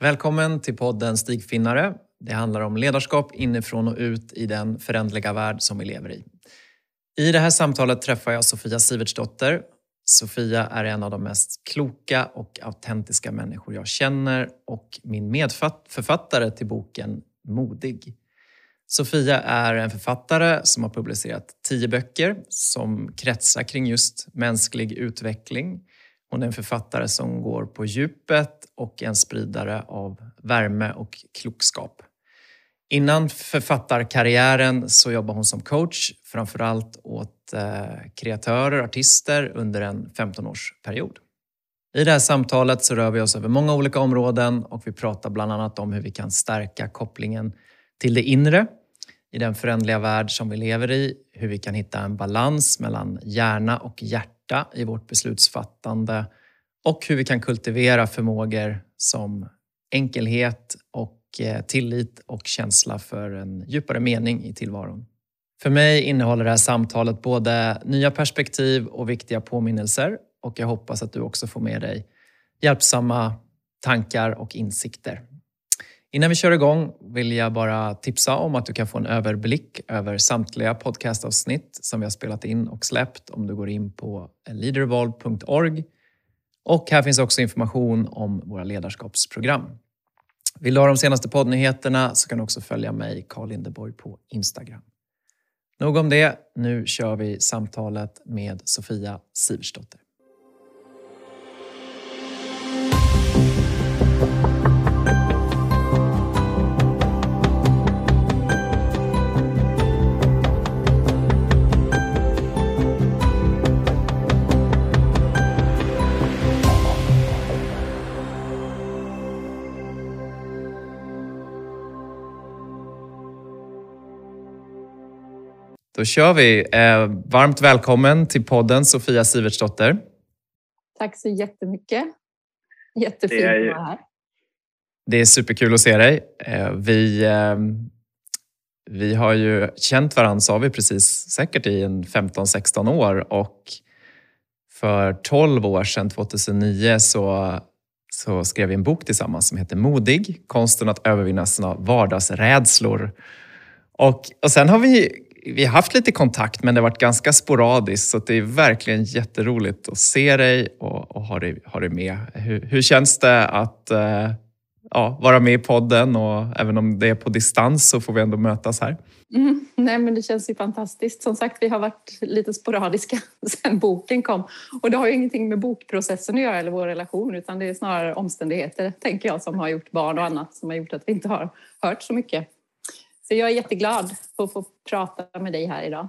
Välkommen till podden Stigfinnare. Det handlar om ledarskap inifrån och ut i den förändliga värld som vi lever i. I det här samtalet träffar jag Sofia Sivertsdotter. Sofia är en av de mest kloka och autentiska människor jag känner och min medförfattare till boken Modig. Sofia är en författare som har publicerat tio böcker som kretsar kring just mänsklig utveckling. Hon är en författare som går på djupet och en spridare av värme och klokskap. Innan författarkarriären så jobbade hon som coach, framförallt åt kreatörer kreatörer, artister under en 15-årsperiod. I det här samtalet så rör vi oss över många olika områden och vi pratar bland annat om hur vi kan stärka kopplingen till det inre i den förändliga värld som vi lever i, hur vi kan hitta en balans mellan hjärna och hjärta i vårt beslutsfattande och hur vi kan kultivera förmågor som enkelhet och eh, tillit och känsla för en djupare mening i tillvaron. För mig innehåller det här samtalet både nya perspektiv och viktiga påminnelser och jag hoppas att du också får med dig hjälpsamma tankar och insikter. Innan vi kör igång vill jag bara tipsa om att du kan få en överblick över samtliga podcastavsnitt som vi har spelat in och släppt om du går in på leaderevolve.org. Och här finns också information om våra ledarskapsprogram. Vill du ha de senaste poddnyheterna så kan du också följa mig, Carl Lindeborg, på Instagram. Nog om det. Nu kör vi samtalet med Sofia Siversdotter. Då kör vi. Eh, varmt välkommen till podden Sofia Sivertsdotter. Tack så jättemycket. Jättefint att vara här. Det är superkul att se dig. Eh, vi, eh, vi har ju känt varandra, sa vi precis, säkert i en 15-16 år och för 12 år sedan, 2009, så, så skrev vi en bok tillsammans som heter Modig, konsten att övervinna sina vardagsrädslor. Och, och sen har vi vi har haft lite kontakt men det har varit ganska sporadiskt så det är verkligen jätteroligt att se dig och, och ha, dig, ha dig med. Hur, hur känns det att eh, ja, vara med i podden och även om det är på distans så får vi ändå mötas här? Mm, nej men det känns ju fantastiskt. Som sagt, vi har varit lite sporadiska sedan boken kom och det har ju ingenting med bokprocessen att göra eller vår relation utan det är snarare omständigheter, tänker jag, som har gjort barn och annat som har gjort att vi inte har hört så mycket. Så jag är jätteglad för att få prata med dig här idag.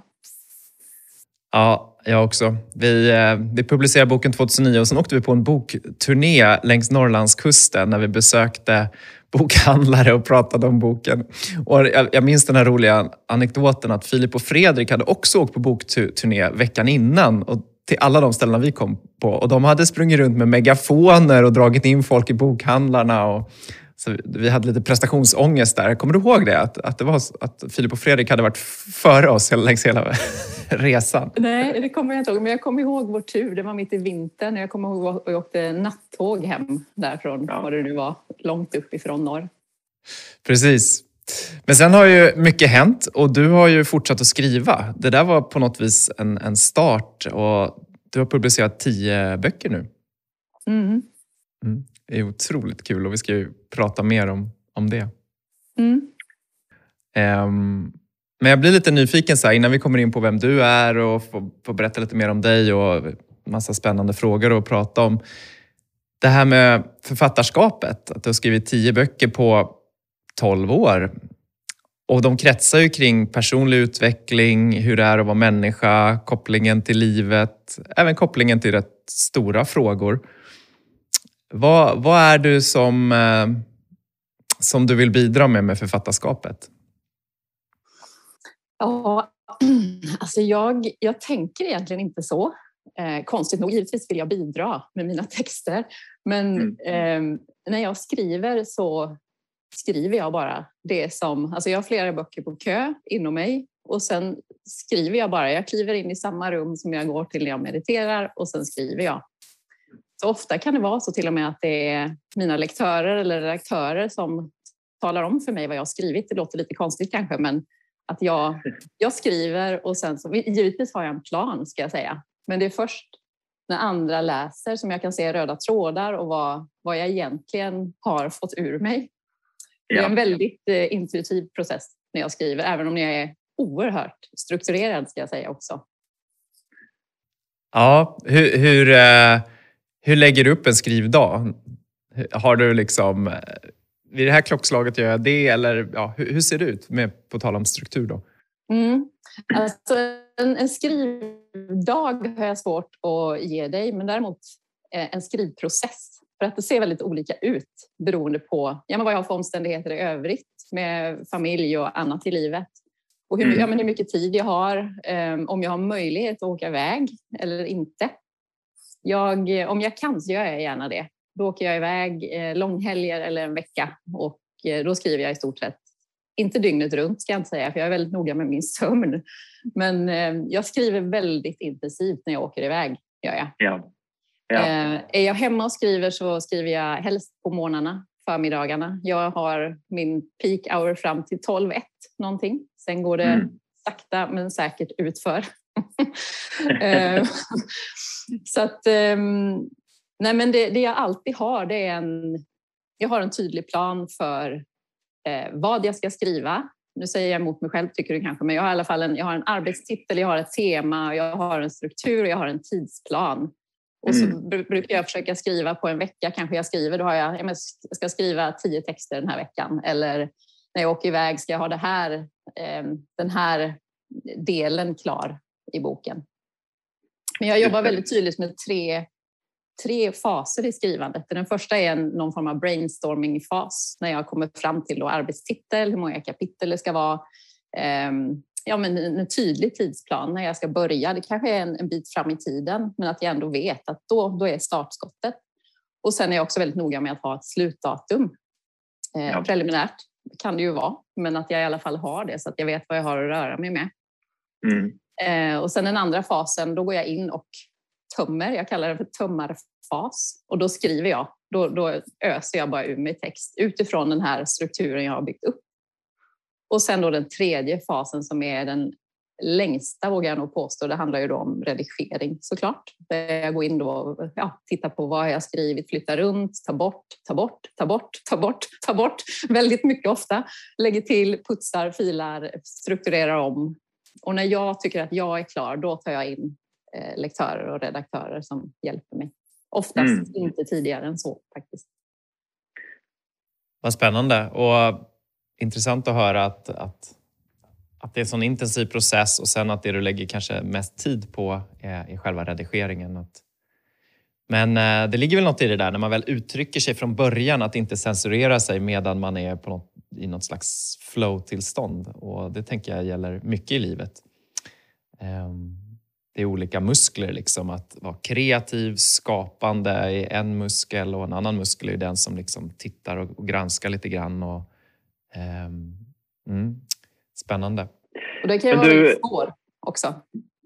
Ja, jag också. Vi, eh, vi publicerade boken 2009 och sen åkte vi på en bokturné längs Norrlandskusten när vi besökte bokhandlare och pratade om boken. Och jag, jag minns den här roliga anekdoten att Filip och Fredrik hade också åkt på bokturné veckan innan och till alla de ställena vi kom på. Och de hade sprungit runt med megafoner och dragit in folk i bokhandlarna. Och så vi hade lite prestationsångest där. Kommer du ihåg det? Att, att, det var, att Filip och Fredrik hade varit före oss längs hela resan? Nej, det kommer jag inte ihåg. Men jag kommer ihåg vår tur. Det var mitt i vintern. Jag kommer ihåg att vi åkte nattåg hem därifrån, ja. vad det nu var, långt uppifrån norr. Precis. Men sen har ju mycket hänt och du har ju fortsatt att skriva. Det där var på något vis en, en start och du har publicerat tio böcker nu. Mm. Mm. Det är otroligt kul och vi ska ju prata mer om, om det. Mm. Um, men jag blir lite nyfiken så här, innan vi kommer in på vem du är och får, får berätta lite mer om dig och massa spännande frågor att prata om. Det här med författarskapet, att du har skrivit tio böcker på tolv år. Och de kretsar ju kring personlig utveckling, hur det är att vara människa, kopplingen till livet, även kopplingen till rätt stora frågor. Vad, vad är du som, eh, som du vill bidra med med författarskapet? Ja, alltså jag, jag tänker egentligen inte så. Eh, konstigt nog, givetvis vill jag bidra med mina texter. Men mm. eh, när jag skriver så skriver jag bara det som... Alltså jag har flera böcker på kö inom mig och sen skriver jag bara. Jag kliver in i samma rum som jag går till när jag mediterar och sen skriver jag. Så ofta kan det vara så till och med att det är mina lektörer eller redaktörer som talar om för mig vad jag har skrivit. Det låter lite konstigt kanske, men att jag, jag skriver och sen så, givetvis har jag en plan ska jag säga, men det är först när andra läser som jag kan se röda trådar och vad, vad jag egentligen har fått ur mig. Det är en väldigt eh, intuitiv process när jag skriver, även om jag är oerhört strukturerad ska jag säga också. Ja, hur, hur, eh, hur lägger du upp en skrivdag? Har du liksom, eh, vid det här klockslaget gör jag det eller ja, hur, hur ser det ut med, på tal om struktur då? Mm. Alltså, en, en skrivdag har jag svårt att ge dig, men däremot eh, en skrivprocess. För att det ser väldigt olika ut beroende på ja, men vad jag har för omständigheter i övrigt med familj och annat i livet. Och hur, mm. ja, men hur mycket tid jag har, um, om jag har möjlighet att åka iväg eller inte. Jag, om jag kan så gör jag gärna det. Då åker jag iväg eh, långhelger eller en vecka och eh, då skriver jag i stort sett inte dygnet runt ska jag inte säga, för jag är väldigt noga med min sömn. Men eh, jag skriver väldigt intensivt när jag åker iväg, gör jag. Ja. Ja. Eh, är jag hemma och skriver så skriver jag helst på morgnarna, förmiddagarna. Jag har min peak hour fram till 12-1 någonting. Sen går det mm. sakta men säkert utför. eh, så att, ehm, nej men det, det jag alltid har, det är en jag har en tydlig plan för eh, vad jag ska skriva. Nu säger jag emot mig själv tycker du kanske, men jag har i alla fall en, jag har en arbetstitel, jag har ett tema, jag har en struktur och jag har en tidsplan. Och så mm. brukar jag försöka skriva på en vecka, kanske jag skriver, då har jag, jag ska skriva tio texter den här veckan. Eller när jag åker iväg ska jag ha det här, eh, den här delen klar i boken. Men jag jobbar väldigt tydligt med tre tre faser i skrivandet. Den första är en, någon form av brainstorming-fas när jag kommer fram till då arbetstitel, hur många kapitel det ska vara. Um, ja, men en tydlig tidsplan när jag ska börja. Det kanske är en, en, bit fram i tiden, men att jag ändå vet att då, då är startskottet. Och sen är jag också väldigt noga med att ha ett slutdatum. Eh, ja. Preliminärt kan det ju vara, men att jag i alla fall har det så att jag vet vad jag har att röra mig med. Mm. Eh, och sen den andra fasen, då går jag in och tömmer. Jag kallar det för tömmarfas. Och då skriver jag. Då, då öser jag bara ur mig text utifrån den här strukturen jag har byggt upp. Och sen då den tredje fasen som är den längsta vågar jag nog påstå. Det handlar ju då om redigering såklart. Där jag går in då och ja, tittar på vad jag har skrivit, flyttar runt, tar bort, tar bort, tar bort, tar bort, tar bort. Väldigt mycket ofta. Lägger till, putsar, filar, strukturerar om. Och när jag tycker att jag är klar, då tar jag in Eh, lektörer och redaktörer som hjälper mig. Oftast mm. inte tidigare än så faktiskt. Vad spännande och intressant att höra att, att, att det är en sån intensiv process och sen att det du lägger kanske mest tid på är, är själva redigeringen. Att, men eh, det ligger väl något i det där när man väl uttrycker sig från början att inte censurera sig medan man är på något, i något slags flow-tillstånd och det tänker jag gäller mycket i livet. Um, det är olika muskler. Liksom. Att vara kreativ, skapande är en muskel och en annan muskel är den som liksom tittar och, och granskar lite grann. Och, um, mm, spännande. Och det kan ju vara du... väldigt svårt också.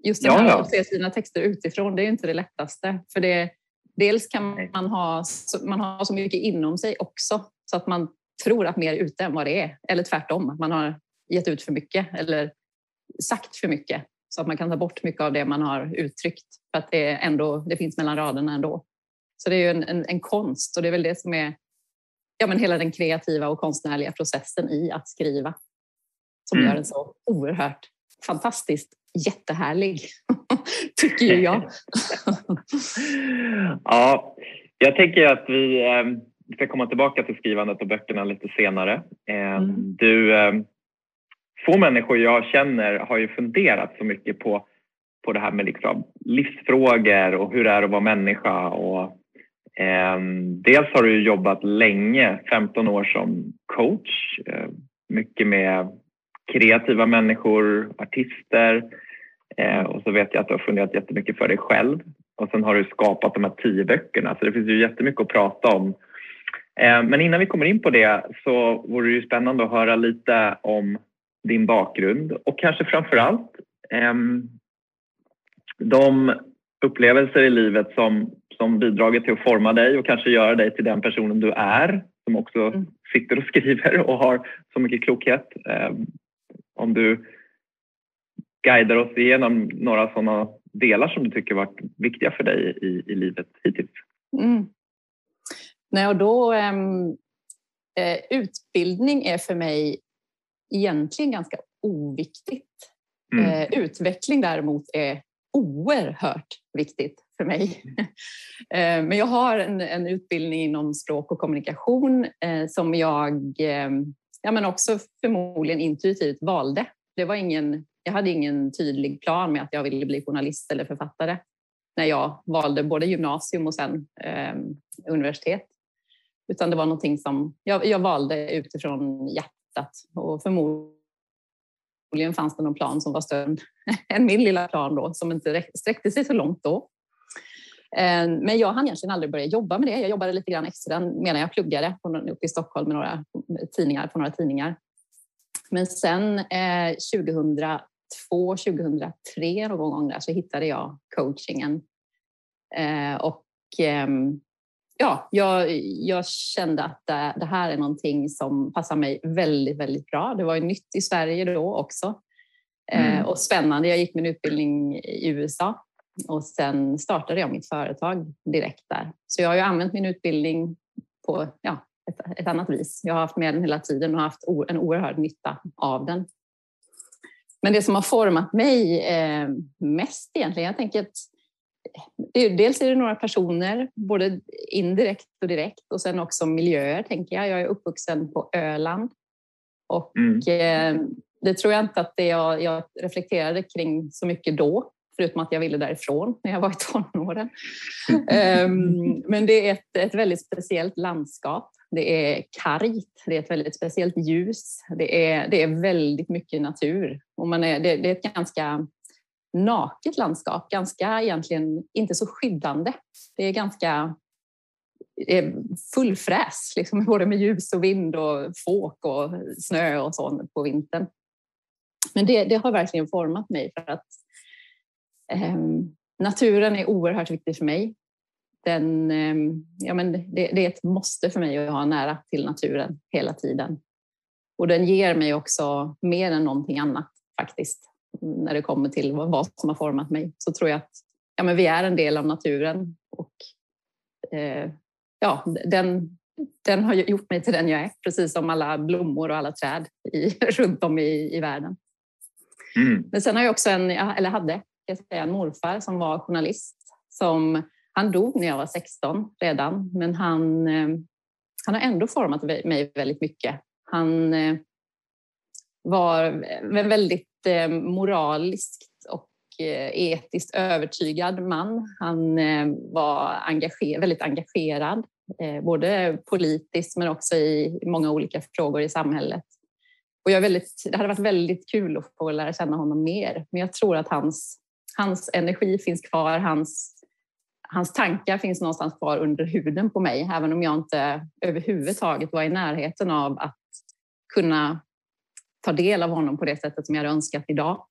Just det här ja, att se sina texter utifrån, det är inte det lättaste. För det, dels kan man ha, man ha så mycket inom sig också så att man tror att mer är ute än vad det är. Eller tvärtom, man har gett ut för mycket eller sagt för mycket så att man kan ta bort mycket av det man har uttryckt för att det, ändå, det finns mellan raderna ändå. Så det är ju en, en, en konst och det är väl det som är ja, men hela den kreativa och konstnärliga processen i att skriva som mm. gör den så oerhört fantastiskt jättehärlig, tycker ju jag. ja, jag tänker att vi eh, ska komma tillbaka till skrivandet och böckerna lite senare. Eh, mm. Du eh, få människor jag känner har ju funderat så mycket på, på det här med liksom livsfrågor och hur det är att vara människa. Och, eh, dels har du jobbat länge, 15 år som coach, eh, mycket med kreativa människor, artister eh, och så vet jag att du har funderat jättemycket för dig själv och sen har du skapat de här tio böckerna så det finns ju jättemycket att prata om. Eh, men innan vi kommer in på det så vore det ju spännande att höra lite om din bakgrund och kanske framför allt ehm, de upplevelser i livet som, som bidragit till att forma dig och kanske göra dig till den personen du är som också mm. sitter och skriver och har så mycket klokhet. Eh, om du guidar oss igenom några sådana delar som du tycker varit viktiga för dig i, i livet hittills? Mm. Nej, och då, ehm, eh, utbildning är för mig egentligen ganska oviktigt. Mm. Eh, utveckling däremot är oerhört viktigt för mig. eh, men jag har en, en, utbildning inom språk och kommunikation eh, som jag ehm, ja, men också förmodligen intuitivt valde. Det var ingen jag hade ingen tydlig plan med att jag ville bli journalist eller författare när jag valde både gymnasium och sen eh, universitet. Utan det var någonting som jag, jag valde utifrån hjärtat och förmodligen fanns det någon plan som var större än min lilla plan då, som inte sträckte sig så långt då. Eh, men jag hann egentligen aldrig börja jobba med det. Jag jobbade lite grann extra medan jag pluggade uppe i Stockholm med några tidningar, på några tidningar. Men sen eh, 2000 2003 någon gång där så hittade jag coachingen. Eh, och eh, ja, jag, jag, kände att det, det, här är någonting som passar mig väldigt, väldigt bra. Det var ju nytt i Sverige då också. Eh, mm. Och spännande. Jag gick min utbildning i USA och sen startade jag mitt företag direkt där. Så jag har ju använt min utbildning på ja, ett, ett annat vis. Jag har haft med den hela tiden och haft en oerhörd nytta av den. Men det som har format mig eh, mest egentligen, jag tänker att dels är det några personer, både indirekt och direkt och sen också miljöer tänker jag. Jag är uppvuxen på Öland och mm. eh, det tror jag inte att det jag, jag reflekterade kring så mycket då, förutom att jag ville därifrån när jag var i tonåren. um, men det är ett, ett väldigt speciellt landskap det är kargt, det är ett väldigt speciellt ljus, det är, det är väldigt mycket natur. Och man är, det, det är ett ganska naket landskap, ganska egentligen inte så skyddande. Det är ganska eh, full fräs, liksom, både med ljus och vind och fåk och snö och sånt på vintern. Men det, det har verkligen format mig för att eh, naturen är oerhört viktig för mig den, eh, ja men det, det, är ett måste för mig att ha nära till naturen hela tiden. Och den ger mig också mer än någonting annat faktiskt. När det kommer till vad som har format mig så tror jag att ja, men vi är en del av naturen och eh, ja, den, den har gjort mig till den jag är, precis som alla blommor och alla träd i, runt om i, i världen. Mm. Men sen har jag också en, eller hade, jag säga, en morfar som var journalist som han dog när jag var 16 redan, men han, eh, han har ändå format mig väldigt mycket. Han eh, var en väldigt moraliskt och eh, etiskt övertygad man. Han eh, var engager, väldigt engagerad, eh, både politiskt men också i många olika frågor i samhället. Och jag väldigt, det hade varit väldigt kul att få lära känna honom mer, men jag tror att hans, hans energi finns kvar, hans hans tankar finns någonstans kvar under huden på mig, även om jag inte överhuvudtaget var i närheten av att kunna ta del av honom på det sättet som jag hade önskat idag.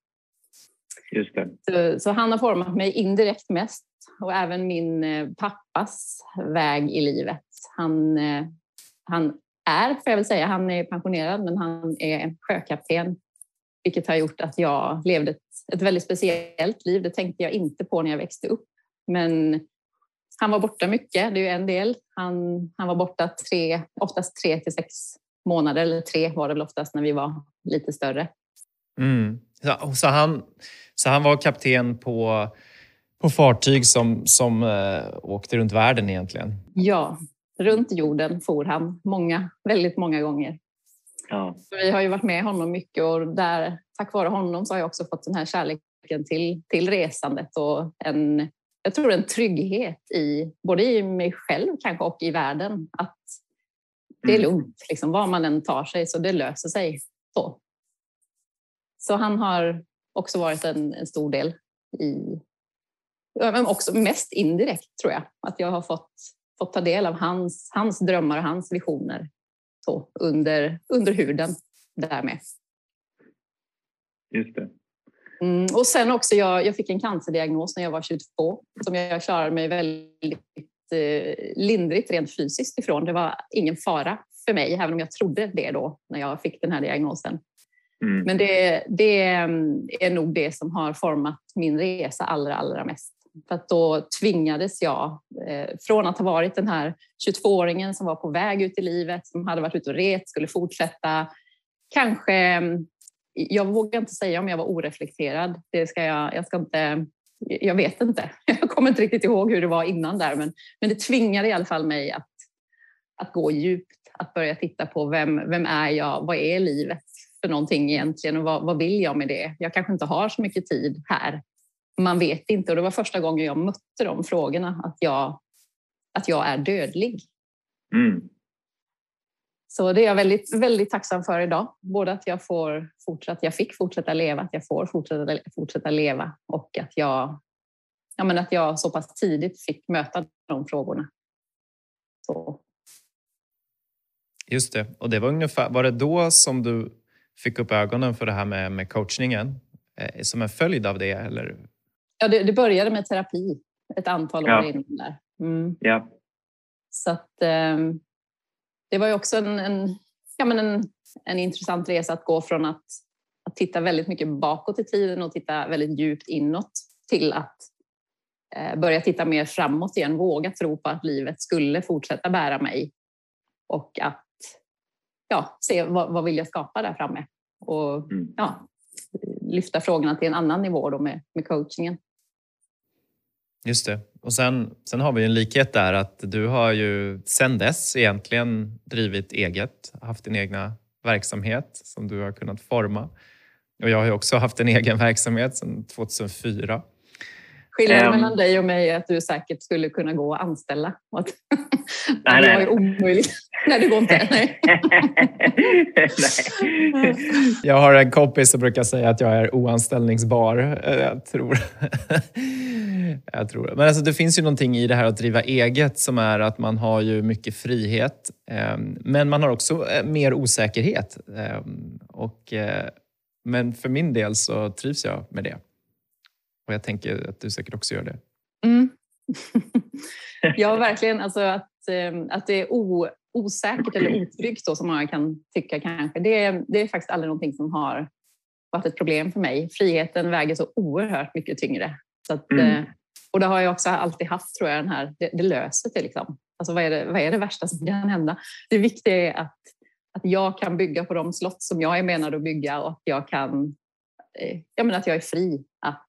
Just. Så, så, han har format mig indirekt mest och även min eh, pappas väg i livet. Han, eh, han är, får jag väl säga, han är pensionerad men han är sjökapten vilket har gjort att jag levde ett, ett väldigt speciellt liv. Det tänkte jag inte på när jag växte upp. Men han var borta mycket, det är ju en del. Han, han var borta tre, oftast tre till sex månader, eller tre var det väl oftast när vi var lite större. Mm. Så, så, han, så han var kapten på, på fartyg som, som äh, åkte runt världen egentligen? Ja, runt jorden for han många, väldigt många gånger. Ja. Vi har ju varit med honom mycket och där, tack vare honom så har jag också fått den här kärleken till, till resandet och en jag tror en trygghet i både i mig själv kanske och i världen. Att det är mm. lugnt, liksom, var man än tar sig så det löser sig. Så, så han har också varit en, en stor del i, men också mest indirekt tror jag, att jag har fått, fått ta del av hans, hans drömmar och hans visioner så, under, under huden därmed. Just det. Mm, och sen också, jag, jag fick en cancerdiagnos när jag var 22 som jag klarade mig väldigt lindrigt rent fysiskt ifrån. Det var ingen fara för mig, även om jag trodde det då när jag fick den här diagnosen. Mm. Men det, det, är nog det som har format min resa allra, allra mest. För att då tvingades jag, eh, från att ha varit den här 22-åringen som var på väg ut i livet, som hade varit ute och ret, skulle fortsätta, kanske jag vågar inte säga om jag var oreflekterad. Det ska jag, jag ska inte jag vet inte. Jag kommer inte riktigt ihåg hur det var innan där, men, men det tvingade i alla fall mig att, att gå djupt, att börja titta på vem, vem är jag? Vad är livet för någonting egentligen och vad, vad vill jag med det? Jag kanske inte har så mycket tid här. Man vet inte och det var första gången jag mötte de frågorna, att jag, att jag är dödlig. Mm. Så det är jag väldigt, väldigt tacksam för idag. Både att jag, får fortsätta, jag fick fortsätta leva, att jag får fortsätta, fortsätta leva och att jag, ja men att jag så pass tidigt fick möta de frågorna. Så. Just det. Och det var ungefär, var det då som du fick upp ögonen för det här med, med coachningen? Eh, som en följd av det? Eller? Ja, det, det började med terapi ett antal år ja. innan där. Mm. Ja. Så att, um, det var ju också en, en, ja, men en, en intressant resa att gå från att, att titta väldigt mycket bakåt i tiden och titta väldigt djupt inåt till att eh, börja titta mer framåt igen, våga tro på att livet skulle fortsätta bära mig och att ja, se vad, vad vill jag skapa där framme och mm. ja, lyfta frågorna till en annan nivå då med, med coachingen. Just det. Och sen, sen har vi en likhet där att du har ju sen dess egentligen drivit eget, haft din egna verksamhet som du har kunnat forma. Och jag har ju också haft en egen verksamhet sedan 2004. Skillnaden um, mellan dig och mig är att du säkert skulle kunna gå och anställa. Och att, nej, det var ju omöjligt. Nej, det går inte. Nej. nej. Jag har en kompis som brukar säga att jag är oanställningsbar. Eh, jag tror. jag tror. Men alltså, det finns ju någonting i det här att driva eget som är att man har ju mycket frihet. Ehm, men man har också eh, mer osäkerhet. Ehm, och, eh, men för min del så trivs jag med det. Och jag tänker att du säkert också gör det. Mm. ja, verkligen. Alltså att, ehm, att det är o, osäkert eller otryggt så som man kan tycka kanske. Det, är, det är faktiskt aldrig någonting som har varit ett problem för mig. Friheten väger så oerhört mycket tyngre. Så att, mm. Eh, och det har jag också alltid haft, tror jag, den här, det, det löser sig. Liksom. Alltså, vad, är det, vad är det värsta som kan hända? Det viktiga är att, att jag kan bygga på de slott som jag är menad att bygga och att jag kan eh, jag menar att jag är fri att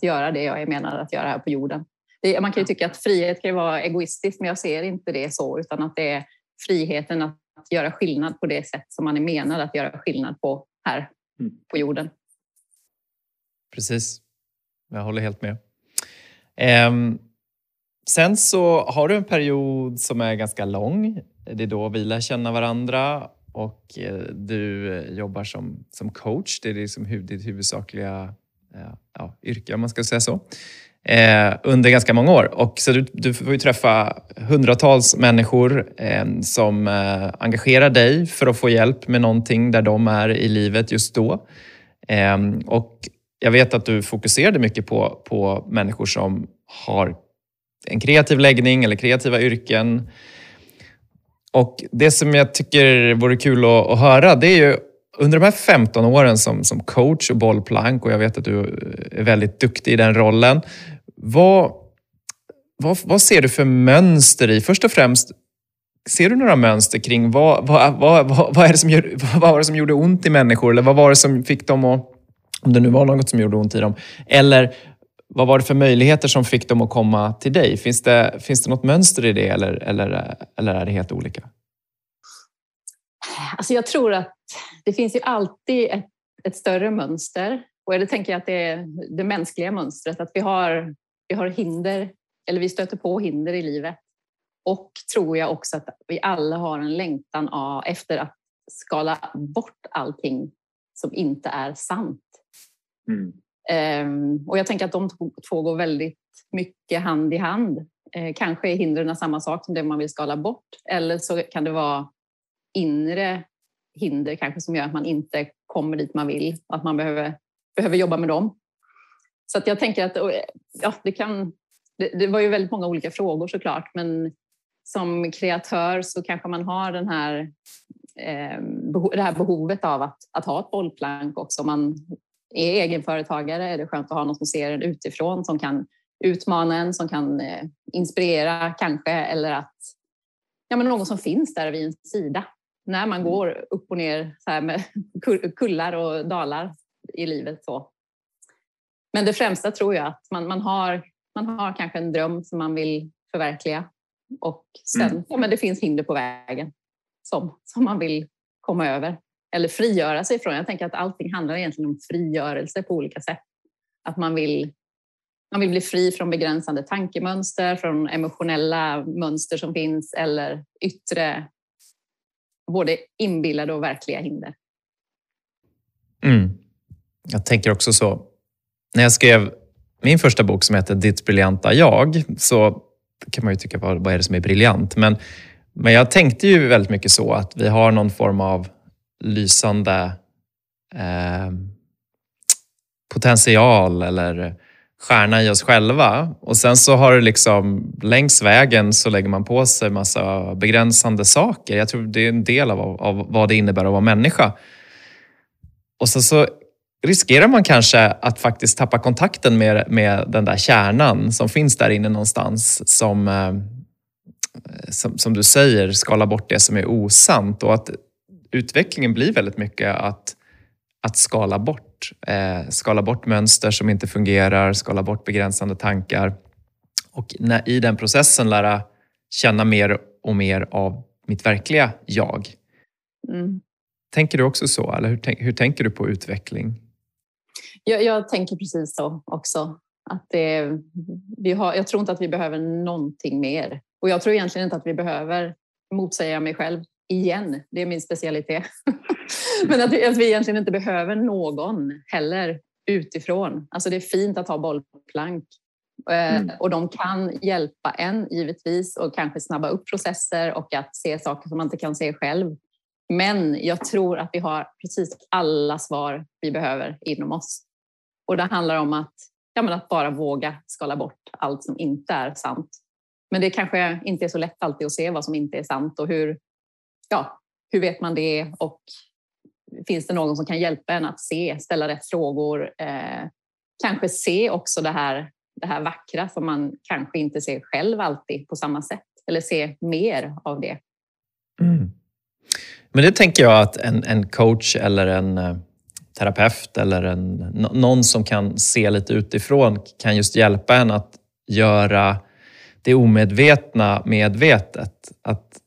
att göra det jag är menad att göra här på jorden. Det, man kan ju tycka att frihet kan vara egoistiskt, men jag ser inte det så, utan att det är friheten att göra skillnad på det sätt som man är menad att göra skillnad på här mm. på jorden. Precis. Jag håller helt med. Um, sen så har du en period som är ganska lång. Det är då vi lär känna varandra och eh, du jobbar som, som coach. Det är liksom ditt huvudsakliga Eh, ja, yrke, om man ska säga så, eh, under ganska många år. Och så du, du får ju träffa hundratals människor eh, som eh, engagerar dig för att få hjälp med någonting där de är i livet just då. Eh, och jag vet att du fokuserade mycket på, på människor som har en kreativ läggning eller kreativa yrken. Och Det som jag tycker vore kul att, att höra, det är ju under de här 15 åren som, som coach och bollplank och jag vet att du är väldigt duktig i den rollen. Vad, vad, vad ser du för mönster i, först och främst, ser du några mönster kring vad, vad, vad, vad, vad, är det som gör, vad var det som gjorde ont i människor? Eller vad var det som fick dem att, om det nu var något som gjorde ont i dem, eller vad var det för möjligheter som fick dem att komma till dig? Finns det, finns det något mönster i det eller, eller, eller är det helt olika? Alltså jag tror att det finns ju alltid ett, ett större mönster. Och det tänker jag att det är det mänskliga mönstret, att vi har, vi har hinder, eller vi stöter på hinder i livet. Och tror jag också att vi alla har en längtan av, efter att skala bort allting som inte är sant. Mm. Um, och jag tänker att de två går väldigt mycket hand i hand. Uh, kanske är hindren samma sak som det man vill skala bort, eller så kan det vara inre hinder kanske som gör att man inte kommer dit man vill och att man behöver, behöver jobba med dem. Så att jag tänker att ja, det kan... Det, det var ju väldigt många olika frågor såklart, men som kreatör så kanske man har den här, eh, det här behovet av att, att ha ett bollplank också. Om man är egenföretagare är det skönt att ha någon som ser en utifrån som kan utmana en, som kan eh, inspirera kanske eller att ja, men någon som finns där vid en sida när man mm. går upp och ner så här med kullar och dalar i livet. Så. Men det främsta tror jag att man, man, har, man har kanske en dröm som man vill förverkliga och sen, mm. ja, men det finns hinder på vägen som, som man vill komma över eller frigöra sig från. Jag tänker att allting handlar egentligen om frigörelse på olika sätt. Att man vill, man vill bli fri från begränsande tankemönster, från emotionella mönster som finns eller yttre, både inbillade och verkliga hinder. Mm. Jag tänker också så. När jag skrev min första bok som heter Ditt briljanta jag så kan man ju tycka, vad, vad är det som är briljant? Men, men jag tänkte ju väldigt mycket så att vi har någon form av lysande eh, potential eller stjärna i oss själva. Och sen så har det liksom längs vägen så lägger man på sig massa begränsande saker. Jag tror det är en del av, av vad det innebär att vara människa. Och sen så riskerar man kanske att faktiskt tappa kontakten med, med den där kärnan som finns där inne någonstans som, eh, som, som du säger, skala bort det som är osant och att utvecklingen blir väldigt mycket att, att skala bort. Eh, skala bort mönster som inte fungerar, skala bort begränsande tankar och när, i den processen lära känna mer och mer av mitt verkliga jag. Mm. Tänker du också så? Eller hur, hur tänker du på utveckling? Jag, jag tänker precis så också. Att det, vi har, jag tror inte att vi behöver någonting mer. Och jag tror egentligen inte att vi behöver motsäga mig själv igen. Det är min specialitet. Men att vi, att vi egentligen inte behöver någon heller utifrån. Alltså det är fint att ha bollplank eh, mm. och de kan hjälpa en givetvis och kanske snabba upp processer och att se saker som man inte kan se själv. Men jag tror att vi har precis alla svar vi behöver inom oss. Och det handlar om att, ja, men att bara våga skala bort allt som inte är sant. Men det kanske inte är så lätt alltid att se vad som inte är sant och hur, ja, hur vet man det och finns det någon som kan hjälpa en att se, ställa rätt frågor, eh, kanske se också det här, det här vackra som man kanske inte ser själv alltid på samma sätt eller se mer av det. Mm. Men det tänker jag att en, en coach eller en eh, terapeut eller en, någon som kan se lite utifrån kan just hjälpa en att göra det omedvetna medvetet. Att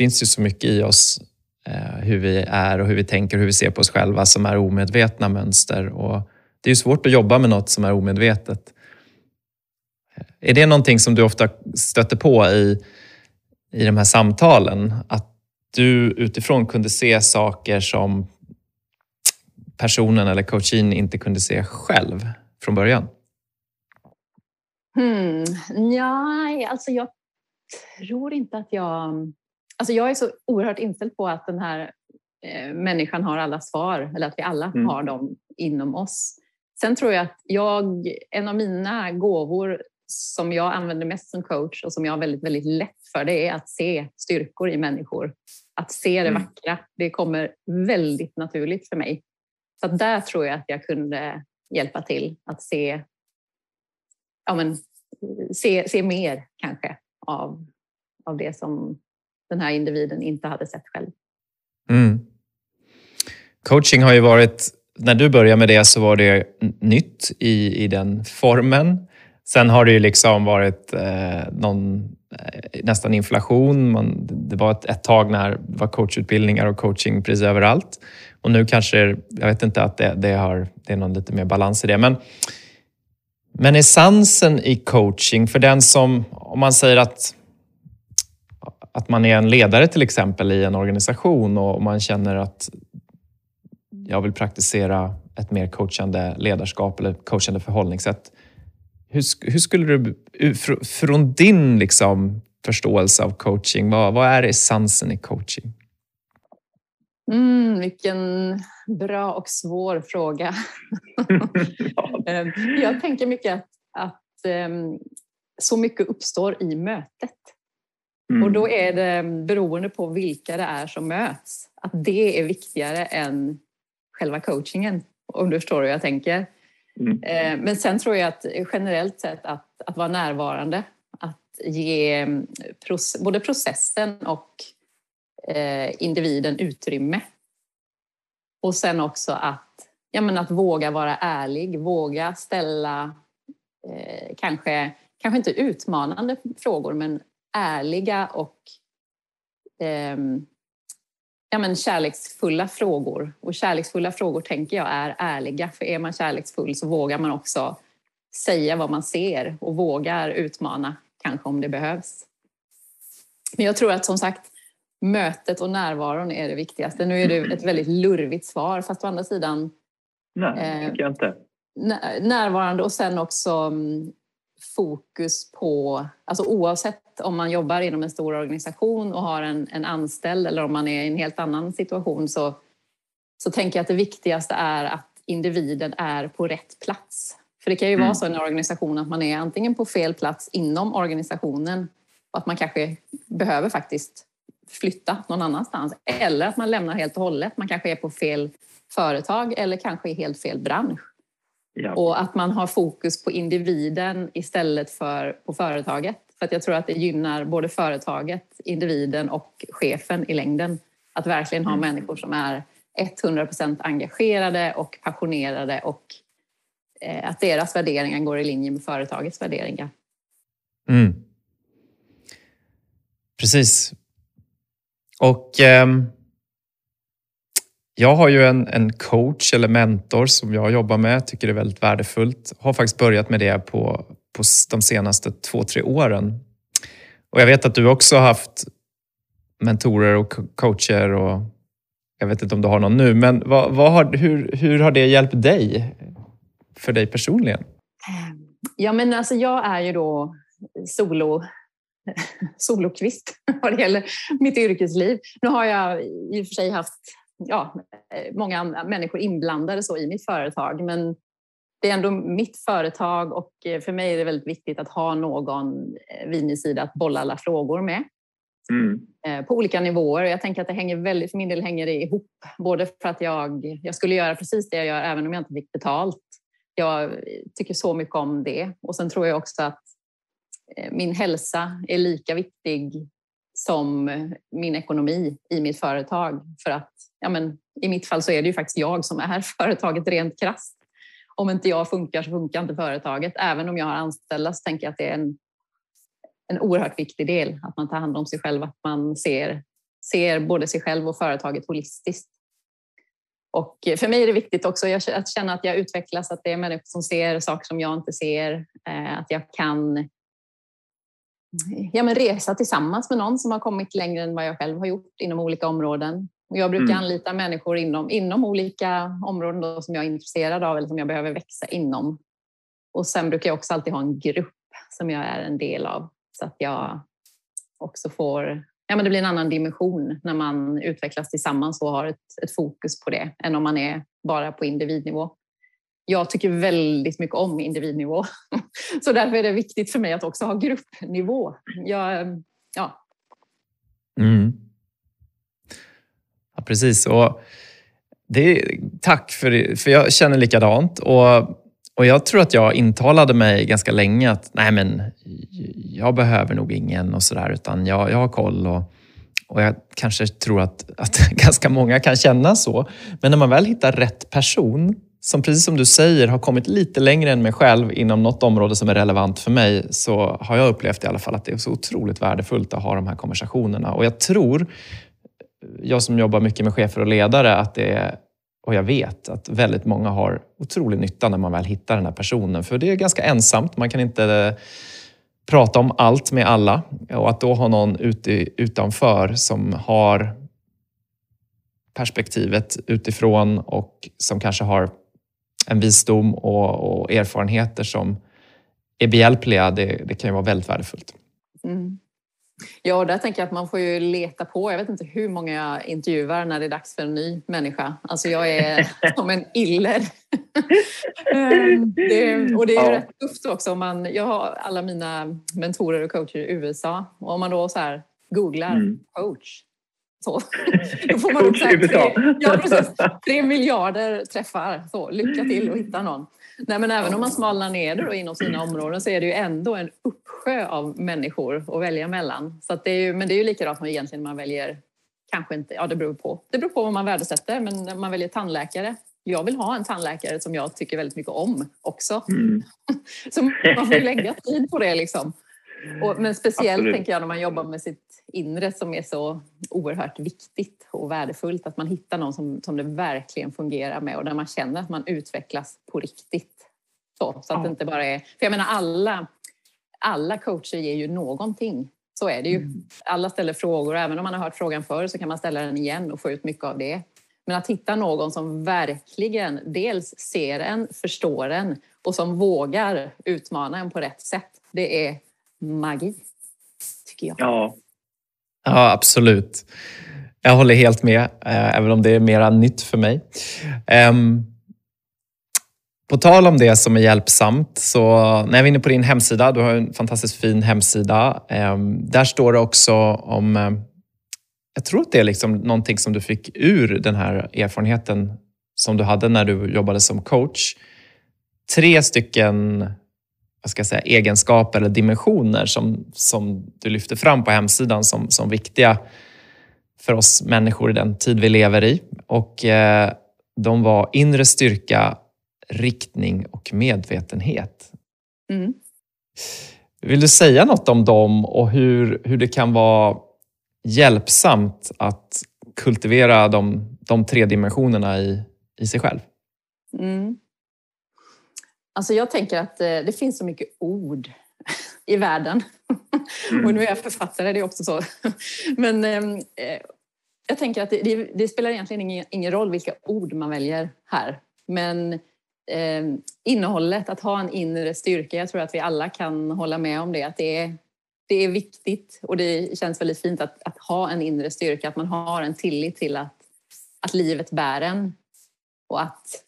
finns ju så mycket i oss eh, hur vi är och hur vi tänker och hur vi ser på oss själva som är omedvetna mönster. Och det är ju svårt att jobba med något som är omedvetet. Eh, är det någonting som du ofta stöter på i, i de här samtalen? Att du utifrån kunde se saker som personen eller coachen inte kunde se själv från början? Hmm. Ja, alltså jag tror inte att jag... Alltså jag är så oerhört inställd på att den här eh, människan har alla svar, eller att vi alla mm. har dem inom oss. Sen tror jag att jag, en av mina gåvor som jag använder mest som coach och som jag har väldigt, väldigt lätt för, det är att se styrkor i människor. Att se det mm. vackra. Det kommer väldigt naturligt för mig. Så där tror jag att jag kunde hjälpa till att se, ja men, se, se mer kanske av, av det som den här individen inte hade sett själv. Mm. Coaching har ju varit, när du började med det så var det nytt i, i den formen. Sen har det ju liksom varit eh, någon, eh, nästan inflation. Man, det var ett, ett tag när det var coachutbildningar och coaching precis överallt. Och nu kanske, jag vet inte att det, det, har, det är någon lite mer balans i det. Men, men essensen i coaching, för den som, om man säger att, att man är en ledare till exempel i en organisation och man känner att jag vill praktisera ett mer coachande ledarskap eller coachande förhållningssätt. Hur, hur skulle du, från din liksom förståelse av coaching, vad, vad är essensen i coaching? Mm, vilken bra och svår fråga. Ehm, jag tänker mycket att, att ehm, så mycket uppstår i mötet. Mm. Och då är det beroende på vilka det är som möts. Att det är viktigare än själva coachingen. Om du förstår hur jag tänker. Mm. Ehm, men sen tror jag att generellt sett att, att vara närvarande, att ge både processen och eh, individen utrymme och sen också att, ja, men att våga vara ärlig, våga ställa eh, kanske, kanske inte utmanande frågor men ärliga och eh, ja, men kärleksfulla frågor. Och kärleksfulla frågor tänker jag är ärliga, för är man kärleksfull så vågar man också säga vad man ser och vågar utmana kanske om det behövs. Men jag tror att som sagt, mötet och närvaron är det viktigaste. Nu är det ett väldigt lurvigt svar, fast å andra sidan... Nej, det tycker jag inte. Närvarande och sen också mm, fokus på, alltså oavsett om man jobbar inom en stor organisation och har en, en anställd eller om man är i en helt annan situation så, så tänker jag att det viktigaste är att individen är på rätt plats. För det kan ju mm. vara så i en organisation att man är antingen på fel plats inom organisationen och att man kanske behöver faktiskt flytta någon annanstans. Eller att man lämnar helt och hållet. Man kanske är på fel företag eller kanske i helt fel bransch. Ja. Och att man har fokus på individen istället för på företaget. För att jag tror att det gynnar både företaget, individen och chefen i längden. Att verkligen ha mm. människor som är 100% engagerade och passionerade och eh, att deras värderingar går i linje med företagets värderingar. Mm. Precis. Och eh, jag har ju en, en, coach eller mentor som jag jobbar med, tycker det är väldigt värdefullt. Har faktiskt börjat med det på, på de senaste två, tre åren. Och jag vet att du också har haft mentorer och coacher och jag vet inte om du har någon nu, men vad, vad har, hur, hur har det hjälpt dig? För dig personligen? Ehm, ja, men alltså jag är ju då solo solokvist vad det gäller mitt yrkesliv. Nu har jag i och för sig haft ja, många människor inblandade så i mitt företag, men det är ändå mitt företag och för mig är det väldigt viktigt att ha någon eh, vid min sida att bolla alla frågor med. Mm. Eh, på olika nivåer. Jag tänker att det hänger väldigt, för min del hänger det ihop. Både för att jag, jag skulle göra precis det jag gör även om jag inte fick betalt. Jag tycker så mycket om det. Och sen tror jag också att Eh, min hälsa är lika viktig som min ekonomi i mitt företag. För att ja, men, i mitt fall så är det ju faktiskt jag som är företaget rent krasst. Om inte jag funkar så funkar inte företaget. Även om jag har anställda så tänker jag att det är en, en oerhört viktig del. Att man tar hand om sig själv, att man ser, ser både sig själv och företaget holistiskt. Och för mig är det viktigt också att känna att jag utvecklas, att det är människor som ser saker som jag inte ser, eh, att jag kan ja, men resa tillsammans med någon som har kommit längre än vad jag själv har gjort inom olika områden. Och jag brukar mm. anlita människor inom, inom olika områden då som jag är intresserad av eller som jag behöver växa inom. Och sen brukar jag också alltid ha en grupp som jag är en del av så att jag också får Ja, men det blir en annan dimension när man utvecklas tillsammans och har ett, ett fokus på det än om man är bara på individnivå jag tycker väldigt mycket om individnivå. Så därför är det viktigt för mig att också ha gruppnivå. Jag, ja. Mm. ja precis. Och det, tack, för, det, för jag känner likadant. Och, och jag tror att jag intalade mig ganska länge att nej men, jag behöver nog ingen och sådär, utan jag, jag har koll. Och, och jag kanske tror att, att ganska många kan känna så. Men när man väl hittar rätt person som precis som du säger har kommit lite längre än mig själv inom något område som är relevant för mig så har jag upplevt i alla fall att det är så otroligt värdefullt att ha de här konversationerna. Och jag tror, jag som jobbar mycket med chefer och ledare, att det är, och jag vet att väldigt många har otrolig nytta när man väl hittar den här personen. För det är ganska ensamt, man kan inte eh, prata om allt med alla. Och att då ha någon utanför som har perspektivet utifrån och som kanske har en visdom och, och erfarenheter som är behjälpliga, det, det kan ju vara väldigt värdefullt. Mm. Ja, där tänker jag att man får ju leta på. Jag vet inte hur många jag intervjuar när det är dags för en ny människa. Alltså jag är som en iller. Ehm, det, och det är ju ja. rätt tufft också. Man, jag har alla mina mentorer och coacher i USA och om man då så här googlar mm. coach så. Då får man upp tre, ja, precis, tre miljarder träffar. Så, lycka till att hitta någon. Nej, men även om man smalnar ner det då inom sina områden så är det ju ändå en uppsjö av människor att välja mellan. Så det är ju, men det är ju likadant med egentligen man väljer, kanske inte, ja det beror på. Det beror på vad man värdesätter, men man väljer tandläkare. Jag vill ha en tandläkare som jag tycker väldigt mycket om också. Mm. så man får lägga tid på det liksom. Och, men speciellt Absolut. tänker jag när man jobbar med sitt inre som är så oerhört viktigt och värdefullt. Att man hittar någon som, som det verkligen fungerar med och där man känner att man utvecklas på riktigt. Så, så att ja. det inte bara är... För jag menar alla, alla coacher ger ju någonting. Så är det ju. Mm. Alla ställer frågor och även om man har hört frågan förr så kan man ställa den igen och få ut mycket av det. Men att hitta någon som verkligen dels ser en, förstår en och som vågar utmana en på rätt sätt. Det är magi, tycker jag. Ja, Ja, absolut. Jag håller helt med, eh, även om det är mera nytt för mig. Um, på tal om det som är hjälpsamt, så när jag är inne på din hemsida, du har en fantastiskt fin hemsida. Um, där står det också om, um, jag tror att det är liksom någonting som du fick ur den här erfarenheten som du hade när du jobbade som coach. Tre stycken vad ska jag säga, egenskaper eller dimensioner som, som du lyfter fram på hemsidan som, som viktiga för oss människor i den tid vi lever i. Och eh, de var inre styrka, riktning och medvetenhet. Mm. Vill du säga något om dem och hur, hur det kan vara hjälpsamt att kultivera de, de tre dimensionerna i, i sig själv? Mm. Alltså jag tänker att eh, det finns så mycket ord i världen. Mm. Och nu är jag författare, det är också så. Men ehm, eh, jag tänker att det, det, det, spelar egentligen ingen, ingen roll vilka ord man väljer här. Men eh, innehållet, att ha en inre styrka, jag tror att vi alla kan hålla med om det, att det är, det är viktigt och det känns väldigt fint att, att ha en inre styrka, att man har en tillit till att, att livet bär en och att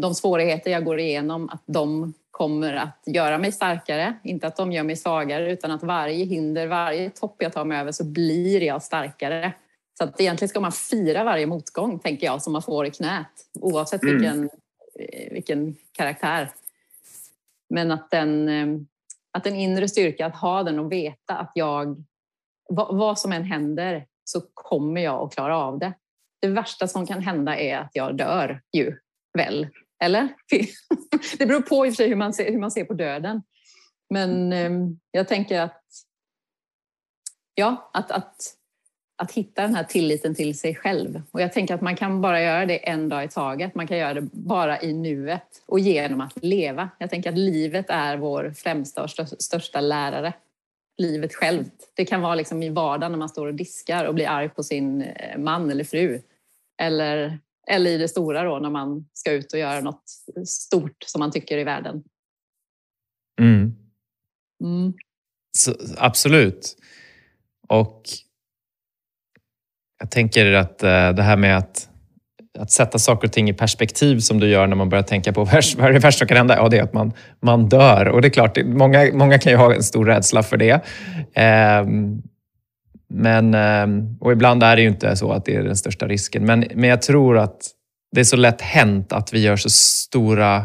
de svårigheter jag går igenom, att de kommer att göra mig starkare. Inte att de gör mig svagare, utan att varje hinder, varje topp jag tar mig över så blir jag starkare. Så att egentligen ska man fira varje motgång, tänker jag, som man får i knät. Oavsett mm. vilken, eh, vilken karaktär. Men att den, eh, att den inre styrka, att ha den och veta att jag, vad, vad som än händer, så kommer jag att klara av det. Det värsta som kan hända är att jag dör ju väl? Eller? Det beror på i och för sig hur man ser, hur man ser på döden. Men ehm, jag tänker att, ja, att, att, att hitta den här tilliten till sig själv. Och jag tänker att man kan bara göra det en dag i taget. Man kan göra det bara i nuet och genom att leva. Jag tänker att livet är vår främsta och största lärare. Livet självt. Det kan vara liksom i vardagen när man står och diskar och blir arg på sin eh, man eller fru. Eller eller i det stora då när man ska ut och göra något stort som man tycker i världen. Mm. Mm. Så, absolut. Och jag tänker att eh, det här med att, att sätta saker och ting i perspektiv som du gör när man börjar tänka på vad är det värsta som kan hända? Ja, det är att man, man dör. Och det är klart, många, många kan ju ha en stor rädsla för det. Eh, men, eh, och ibland är det ju inte så att det är den största risken. Men, men jag tror att det är så lätt hänt att vi gör så stora...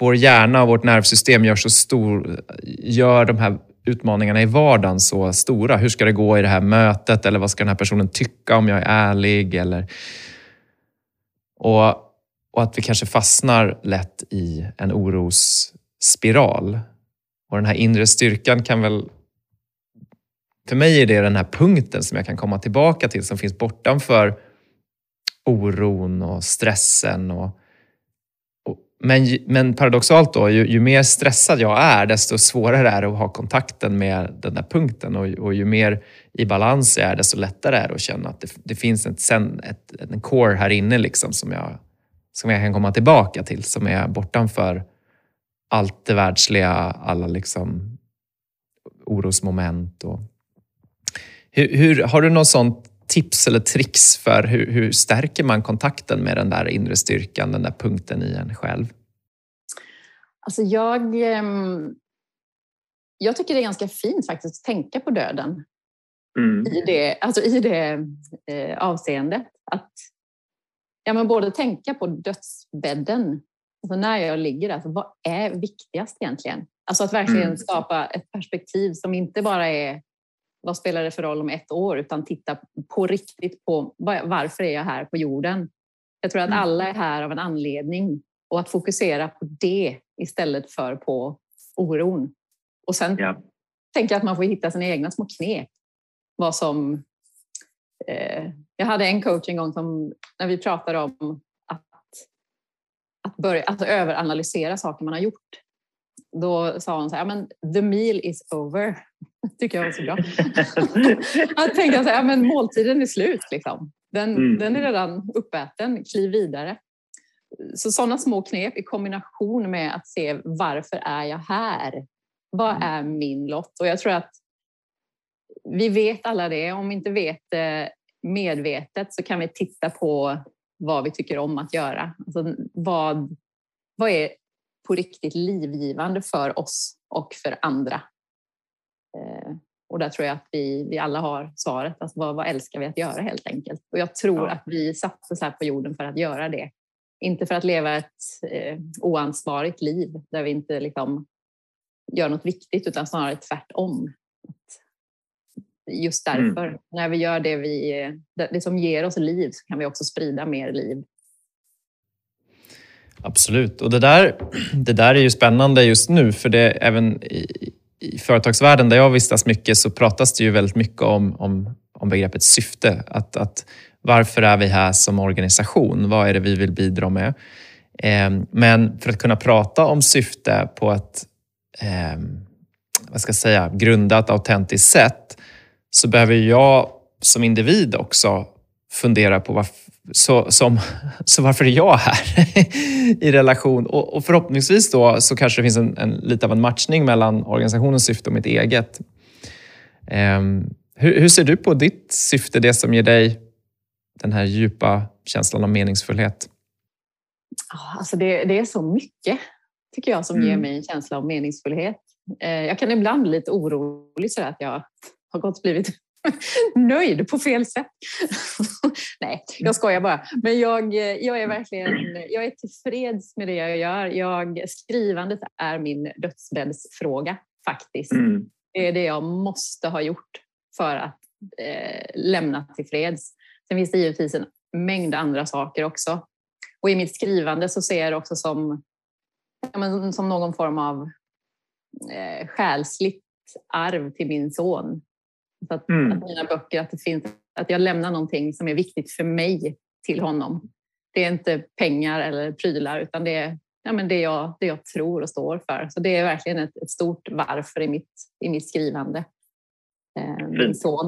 Vår hjärna och vårt nervsystem gör så stor, gör de här utmaningarna i vardagen så stora. Hur ska det gå i det här mötet? Eller vad ska den här personen tycka om jag är ärlig? Eller, och, och att vi kanske fastnar lätt i en orosspiral. Och den här inre styrkan kan väl för mig är det den här punkten som jag kan komma tillbaka till som finns bortanför oron och stressen. Och, och men, men paradoxalt då, ju, ju, mer stressad jag är, desto svårare är det att ha kontakten med den där punkten. Och, och ju mer i balans jag är, desto lättare är det att känna att det, det finns ett, sen, ett, en core här inne liksom som, jag, som jag kan komma tillbaka till, som är bortanför allt det världsliga, alla liksom orosmoment och hur, hur, har du något sånt tips eller tricks för hur, hur stärker man kontakten med den där inre styrkan, den där punkten i en själv? Alltså jag, ehm, jag tycker det är ganska fint faktiskt att tänka på döden mm. i det, alltså i det eh, avseendet. Att ja, men både tänka på dödsbädden, alltså när jag ligger där, alltså vad är viktigast egentligen? Alltså att verkligen mm. skapa ett perspektiv som inte bara är vad spelar det för roll om ett år, utan titta på riktigt på varför är jag här på jorden? Jag tror att mm. alla är här av en anledning och att fokusera på det istället för på oron. Och sen ja. tänker jag att man får hitta sina egna små knep. Vad som... Eh, jag hade en coach en gång som, när vi pratade om att, att, börja, att överanalysera saker man har gjort. Då sa hon så här, men the meal is over. tycker jag var så bra. jag tänkte här, men måltiden är slut. Liksom. Den, mm. den är redan uppäten, kliv vidare. Så sådana små knep i kombination med att se varför är jag här? Vad mm. är min lott? Och jag tror att vi vet alla det. Om vi inte vet det medvetet så kan vi titta på vad vi tycker om att göra. Alltså vad, vad är på riktigt livgivande för oss och för andra? Eh, och där tror jag att vi, vi alla har svaret. Alltså vad, vad älskar vi att göra helt enkelt? Och jag tror ja. att vi sattes här på jorden för att göra det. Inte för att leva ett eh, oansvarigt liv där vi inte liksom gör något viktigt utan snarare tvärtom. Just mm. därför, mm. när vi gör det, vi, det som ger oss liv så kan vi också sprida mer liv. Absolut, och det där, det där är ju spännande just nu för det även i, i företagsvärlden där jag vistas mycket så pratas det ju väldigt mycket om, om, om begreppet syfte. Att, att varför är vi här som organisation? Vad är det vi vill bidra med? Eh, men för att kunna prata om syfte på ett eh, vad ska jag säga, grundat, autentiskt sätt så behöver jag som individ också fundera på varför, så, som, så varför är jag här i relation? Och, och, förhoppningsvis då så kanske det finns en, en, lite av en matchning mellan organisationens syfte och mitt eget. Um, hur, hur, ser du på ditt syfte, det som ger dig den här djupa känslan av meningsfullhet? Alltså det, det är så mycket, tycker jag, som mm. ger mig en känsla av meningsfullhet. Eh, jag kan ibland bli lite orolig så att jag har gått blivit nöjd på fel sätt. Nej, jag skojar bara. Men jag, jag är verkligen jag är tillfreds med det jag gör. Jag, skrivandet är min dödsbäddsfråga faktiskt. Mm. Det är det jag måste ha gjort för att eh, lämna till freds. Sen finns det givetvis en mängd andra saker också. Och i mitt skrivande så ser jag det också som, ja, som någon form av eh, själsligt arv till min son. Så att, mm. att, mina böcker, att, det finns, att jag lämnar någonting som är viktigt för mig till honom. Det är inte pengar eller prylar utan det är ja, men det, jag, det jag tror och står för. Så det är verkligen ett, ett stort varför i mitt, i mitt skrivande. Eh, min son.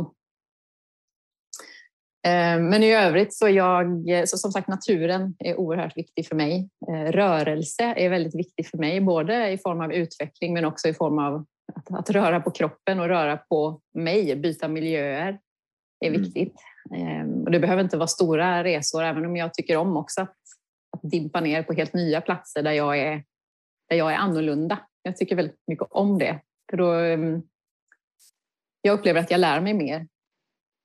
Eh, men i övrigt så jag, så som sagt naturen är oerhört viktig för mig. Eh, rörelse är väldigt viktig för mig, både i form av utveckling men också i form av att, att, röra på kroppen och röra på mig, byta miljöer är mm. viktigt. Mm. Och det behöver inte vara stora resor, även om jag tycker om också att, att dimpa ner på helt nya platser där jag, är, där jag är annorlunda. Jag tycker väldigt mycket om det. För då, ehm, jag upplever att jag lär mig mer.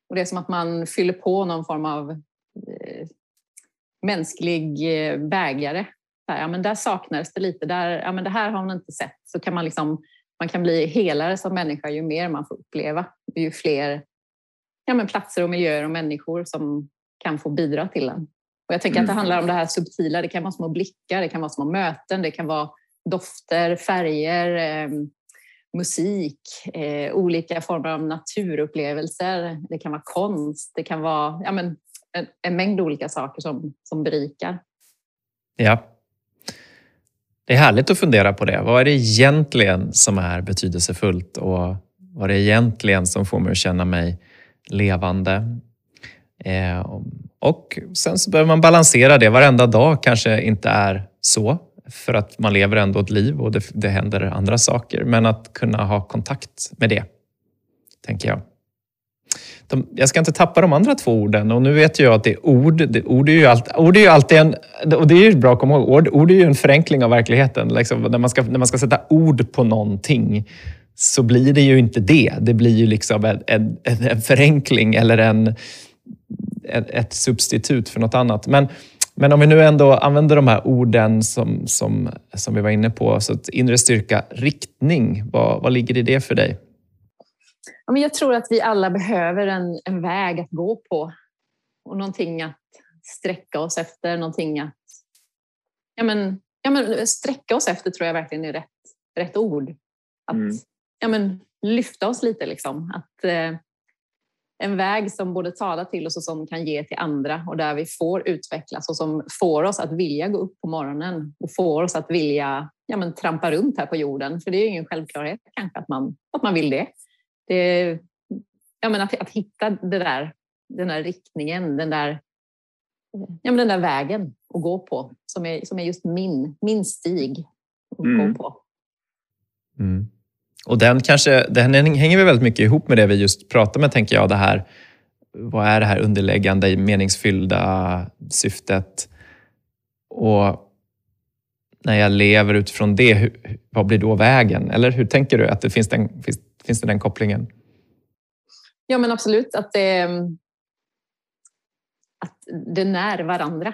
Och det är som att man fyller på någon form av eh, mänsklig eh, bägare. ja, men där saknades det lite, där, ja, men det här har man inte sett. Så kan man liksom man kan bli helare som människa ju mer man får uppleva. Ju fler ja, men platser och miljöer och människor som kan få bidra till en. Och jag tänker att det mm. handlar om det här subtila. Det kan vara små blickar, det kan vara små möten, det kan vara dofter, färger, eh, musik, eh, olika former av naturupplevelser. Det kan vara konst, det kan vara ja, men, en, en mängd olika saker som, som berikar. Ja, det är härligt att fundera på det. Vad är det egentligen som är betydelsefullt och vad är det egentligen som får mig att känna mig levande? Eh, och sen så behöver man balansera det. Varenda dag kanske inte är så för att man lever ändå ett liv och det, det händer andra saker. Men att kunna ha kontakt med det, tänker jag de, jag ska inte tappa de andra två orden. Och nu vet jag att det är ord. Det, ord, är ju allt, ord är ju alltid en... Och det är ju bra att komma ihåg. Ord, ord är ju en förenkling av verkligheten. Liksom, när, man ska, när man ska sätta ord på någonting så blir det ju inte det. Det blir ju liksom en, en, en förenkling eller en, ett, ett substitut för något annat. Men, men om vi nu ändå använder de här orden som, som, som vi var inne på. Så inre styrka, riktning, vad, vad ligger i det för dig? Jag tror att vi alla behöver en, en väg att gå på och någonting att sträcka oss efter, någonting att ja men, ja men, sträcka oss efter tror jag verkligen är rätt, rätt ord. Att mm. ja men, lyfta oss lite liksom. Att, eh, en väg som både talar till oss och som kan ge till andra och där vi får utvecklas och som får oss att vilja gå upp på morgonen och får oss att vilja ja, men, trampa runt här på jorden. För det är ingen självklarhet kanske att man, att man vill det. Det ja, men att, att hitta det där, den där riktningen, den där, ja, men den där vägen att gå på som är, som är just min, min stig att mm. gå på. Mm. Och den, kanske, den hänger väl väldigt mycket ihop med det vi just pratade med, tänker jag. Det här, vad är det här underliggande, meningsfyllda syftet? Och när jag lever utifrån det, hur, vad blir då vägen? Eller hur tänker du? att det finns, den, finns, finns det den kopplingen? Ja, men absolut. Att det, att det när varandra.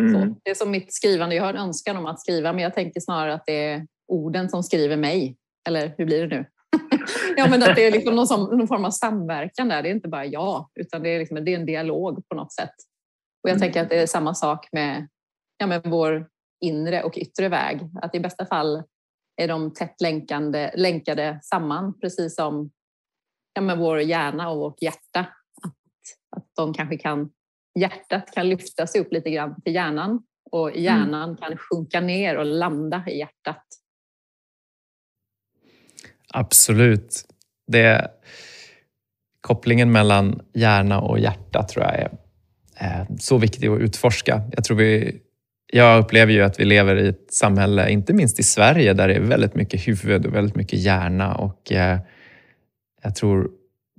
Mm. det är som mitt skrivande. Jag har en önskan om att skriva, men jag tänker snarare att det är orden som skriver mig. Eller hur blir det nu? ja, men att det är liksom någon, som, någon, form av samverkan där. Det är inte bara jag, utan det är, liksom, det är en dialog på något sätt. Och jag mm. tänker att det är samma sak med, ja, med vår inre och yttre väg. Att i bästa fall är de tätt länkande, länkade samman, precis som ja, med vår hjärna och vårt hjärta. Att, att de kanske kan, hjärtat kan lyfta sig upp lite grann till hjärnan och mm. hjärnan mm. kan sjunka ner och landa i hjärtat. Absolut. Det, kopplingen mellan hjärna och hjärta tror jag är, är så viktig att utforska. Jag, tror vi, jag upplever ju att vi lever i ett samhälle, inte minst i Sverige, där det är väldigt mycket huvud och väldigt mycket hjärna. Och, eh, jag tror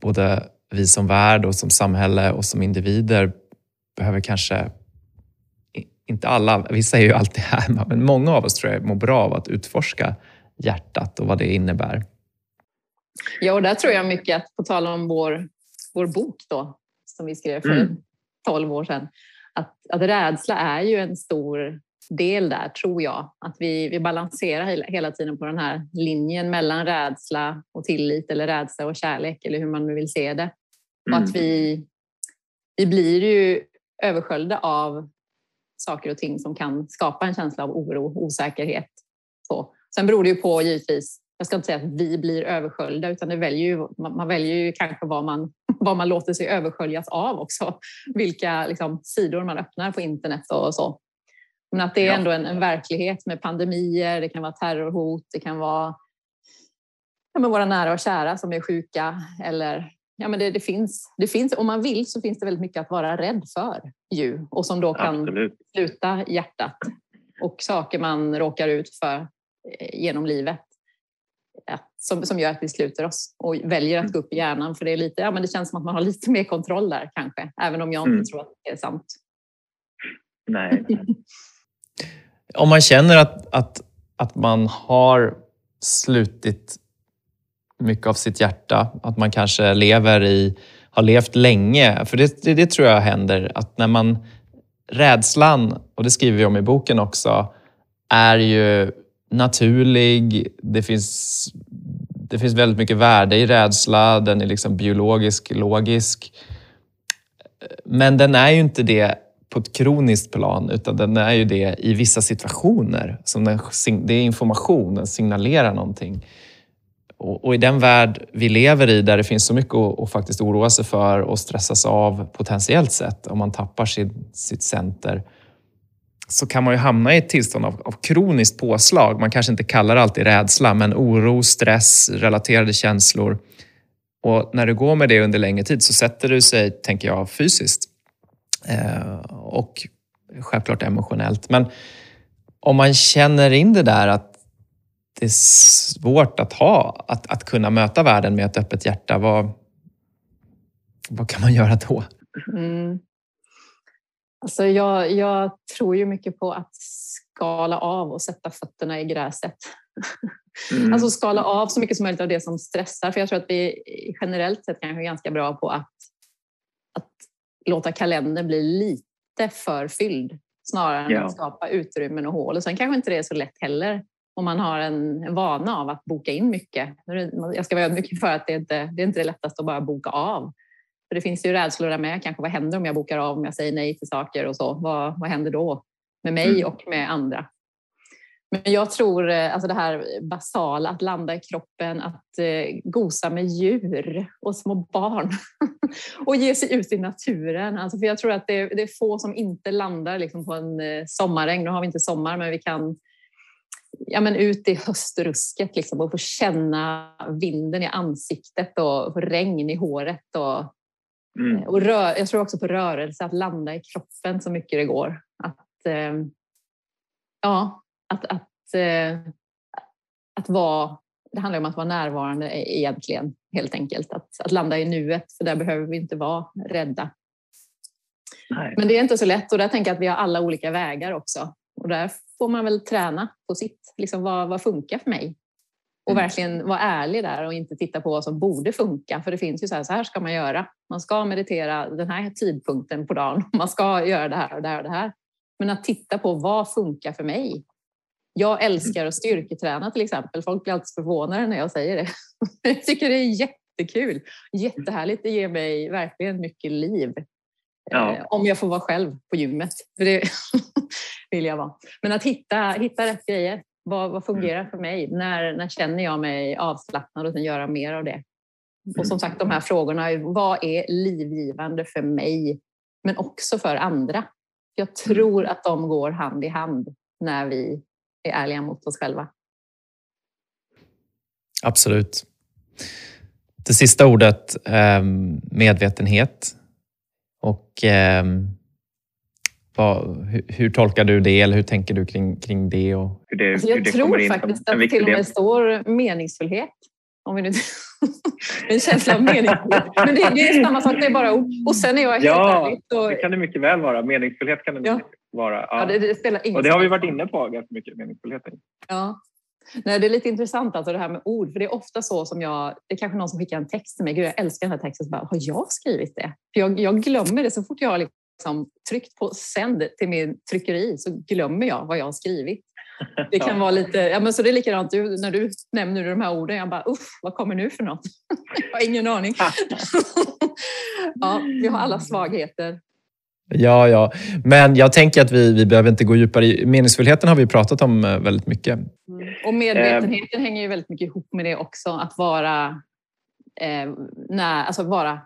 både vi som värld och som samhälle och som individer behöver kanske, inte alla, vissa är ju alltid här, men många av oss tror jag mår bra av att utforska hjärtat och vad det innebär. Ja, och där tror jag mycket att, på tal om vår, vår bok då, som vi skrev för mm. 12 år sedan, att, rädsla är ju en stor del där, tror jag. Att vi, vi balanserar hela tiden på den här linjen mellan rädsla och tillit eller rädsla och kärlek eller hur man nu vill se det. Och att mm. vi, vi blir ju översköljda av saker och ting som kan skapa en känsla av oro, osäkerhet. Så. Sen beror det ju på givetvis, jag ska inte säga att vi blir översköljda, utan det väljer ju, man väljer ju kanske vad man, vad man låter sig översköljas av också. Vilka liksom, sidor man öppnar på internet och så. Men att det är ändå en, en verklighet med pandemier, det kan vara terrorhot, det kan vara ja, våra nära och kära som är sjuka. Eller, ja, men det, det, finns, det finns, om man vill så finns det väldigt mycket att vara rädd för ju, och som då kan Absolut. sluta hjärtat. Och saker man råkar ut för eh, genom livet som, som gör att vi sluter oss och väljer att gå upp i hjärnan. För det, är lite, ja, men det känns som att man har lite mer kontroll där kanske, även om jag inte mm. tror att det är sant. Nej. Om man känner att, att, att man har slutit mycket av sitt hjärta, att man kanske lever i, har levt länge. För det, det, det, tror jag händer, att när man... Rädslan, och det skriver vi om i boken också, är ju naturlig. Det finns, det finns väldigt mycket värde i rädsla. Den är liksom biologisk, logisk. Men den är ju inte det på ett kroniskt plan, utan den är ju det i vissa situationer. Som den, det är information, den signalerar någonting. Och, och, i den värld vi lever i, där det finns så mycket att, att faktiskt oroa sig för och stressas av potentiellt sett, om man tappar sin, sitt center, så kan man ju hamna i ett tillstånd av, av kroniskt påslag. Man kanske inte kallar det alltid rädsla, men oro, stress, relaterade känslor. Och när du går med det under längre tid så sätter du sig, tänker jag, fysiskt Eh, och självklart emotionellt. Men om man känner in det där att det är svårt att ha, att, att kunna möta världen med ett öppet hjärta. Vad, vad kan man göra då? Mm. Alltså jag, jag, tror ju mycket på att skala av och sätta fötterna i gräset. Mm. Alltså skala av så mycket som möjligt av det som stressar. För jag tror att vi generellt sett kanske är ganska bra på att, att låta kalendern bli lite för fylld snarare än ja. att skapa utrymmen och hål. Och sen kanske inte det är så lätt heller om man har en, vana av att boka in mycket. Jag ska vara ödmjuk för att det inte det är inte det lättaste att bara boka av. För det finns ju rädslor där med. Kanske vad händer om jag bokar av, om jag säger nej till saker och så? Vad, vad händer då med mig mm. och med andra? Men jag tror eh, alltså det här basala, att landa i kroppen, att eh, gosa med djur och små barn och ge sig ut i naturen. Alltså för jag tror att det är, det är få som inte landar liksom på en eh, sommarregn. Nu har vi inte sommar, men vi kan ja, men ut i höstrusket liksom och få känna vinden i ansiktet och regn i håret. Och, mm. och rör, jag tror också på rörelse, att landa i kroppen så mycket det går. Att, eh, ja, att, att, eh, att vara, det handlar om att vara närvarande e-, egentligen, helt enkelt. Att, att landa i nuet, för där behöver vi inte vara rädda. Nej. Men det är inte så lätt och där tänker jag att vi har alla olika vägar också. Och där får man väl träna på sitt. Liksom vad, vad funkar för mig? Och mm. verkligen vara ärlig där och inte titta på vad som borde funka. För det finns ju så här, så här ska man göra. Man ska meditera den här tidpunkten på dagen. Man ska göra det här och det här och det här. Men att titta på vad funkar för mig? Jag älskar att styrketräna till exempel. Folk blir alltid förvånade när jag säger det. Jag tycker det är jättekul. Jättehärligt. Det ger mig verkligen mycket liv. Ja. Eh, om jag får vara själv på gymmet. För det vill jag vara. Men att hitta, hitta rätt grejer. Vad, vad fungerar för mig? När, när känner jag mig avslappnad och sen göra mer av det? Och som sagt de här frågorna. Vad är livgivande för mig? Men också för andra. Jag tror att de går hand i hand när vi är ärliga mot oss själva. Absolut. Det sista ordet, ehm, medvetenhet. Och eh, vad, hur, hur, tolkar du det eller hur tänker du kring, kring det? Och... Hur det, alltså jag hur det tror faktiskt att det till och med står meningsfullhet. Om vi nu en känsla av meningsfullhet. Men det, det, är samma sak, det är bara ord. Och sen är jag helt Ja, ärligt, det kan det mycket väl vara. Meningsfullhet kan det ja. vara. Ja. ja det, det, spelar ingen och det har vi varit inne på ganska mycket, meningsfullheten. Ja. Nej, det är lite intressant alltså det här med ord, för det är ofta så som jag, det är kanske någon som skickar en text till mig, Gud, jag älskar den här texten, så bara, har jag skrivit det? För jag, jag glömmer det så fort jag har liksom tryckt på sänd till min tryckeri så glömmer jag vad jag har skrivit. Det kan vara lite, ja men så det är likadant du, när du nämner de här orden, jag bara usch, vad kommer nu för något? jag har ingen aning. ja, vi har alla svagheter. Ja, ja. Men jag tänker att vi, vi behöver inte gå djupare i meningsfullheten har vi pratat om eh, väldigt mycket. Mm. Och medvetenheten eh. hänger ju väldigt mycket ihop med det också. Att vara, eh, när, alltså vara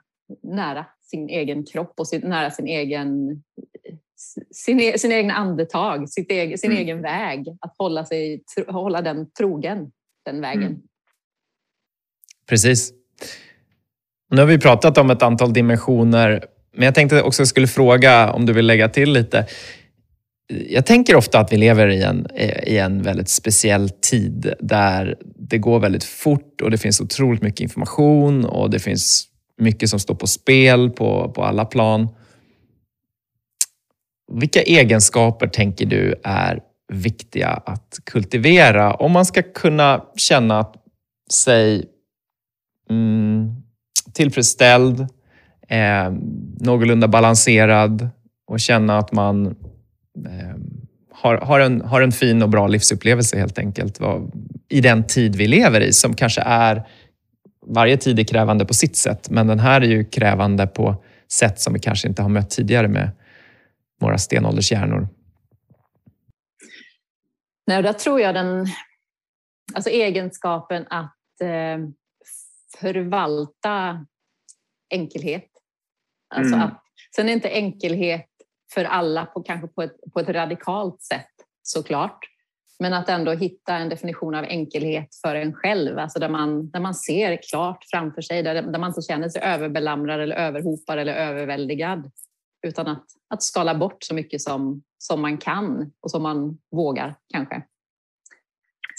nära sin egen kropp och sin, nära sin egen sin, sin egna andetag, sitt egen, sin mm. egen väg. Att hålla, sig, hålla den trogen, den vägen. Mm. Precis. Nu har vi pratat om ett antal dimensioner men jag tänkte också skulle fråga om du vill lägga till lite. Jag tänker ofta att vi lever i en, i en väldigt speciell tid där det går väldigt fort och det finns otroligt mycket information och det finns mycket som står på spel på, på alla plan. Vilka egenskaper tänker du är viktiga att kultivera om man ska kunna känna sig mm, tillfredsställd, eh, någorlunda balanserad och känna att man eh, har, har, en, har en fin och bra livsupplevelse helt enkelt. I den tid vi lever i som kanske är... Varje tid är krävande på sitt sätt, men den här är ju krävande på sätt som vi kanske inte har mött tidigare med våra stenåldershjärnor. Nej, där tror jag den alltså egenskapen att eh, förvalta enkelhet Alltså mm. att, sen är inte enkelhet för alla på, kanske på ett, på ett radikalt sätt såklart. Men att ändå hitta en definition av enkelhet för en själv, alltså där man, där man ser klart framför sig, där, där man inte känner sig överbelamrad eller överhopad eller överväldigad. Utan att, att skala bort så mycket som, som man kan och som man vågar kanske.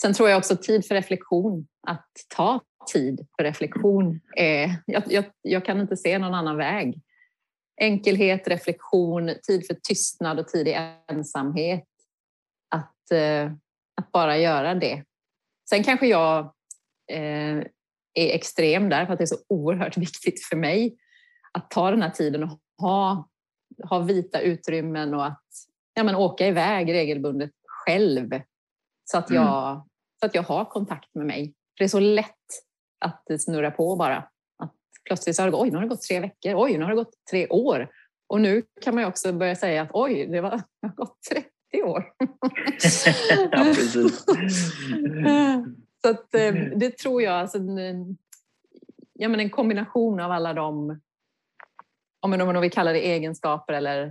Sen tror jag också tid för reflektion, att ta tid för reflektion. Är, jag, jag, jag kan inte se någon annan väg. Enkelhet, reflektion, tid för tystnad och tid i ensamhet. Att, eh, att bara göra det. Sen kanske jag eh, är extrem där för att det är så oerhört viktigt för mig att ta den här tiden och ha, ha vita utrymmen och att ja, men åka iväg regelbundet själv så att, mm. jag, mm. så att jag har kontakt med mig. För det är så lätt att det snurrar på bara. Att plötsligt så har det, oj, nu har det gått tre veckor, oj, nu har det gått tre år. Och nu kan man ju också börja säga att oj, det, var, det har gått 30 år. ja, precis. så att, eh, det tror jag, alltså, ja, men en kombination av alla de, om man vill kalla det egenskaper eller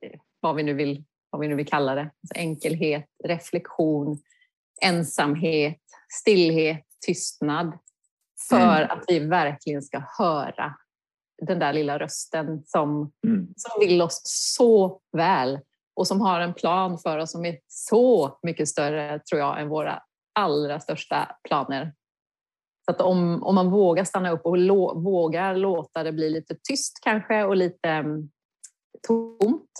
eh, vad vi nu vill, vad vi nu vill kalla det. Alltså enkelhet, reflektion, ensamhet, stillhet, tystnad. För mm. att vi verkligen ska höra den där lilla rösten som, mm. som vill oss så väl och som har en plan för oss som är så mycket större, tror jag, än våra allra största planer. Så att om, om man vågar stanna upp och lo, vågar låta det bli lite tyst kanske och lite um, tomt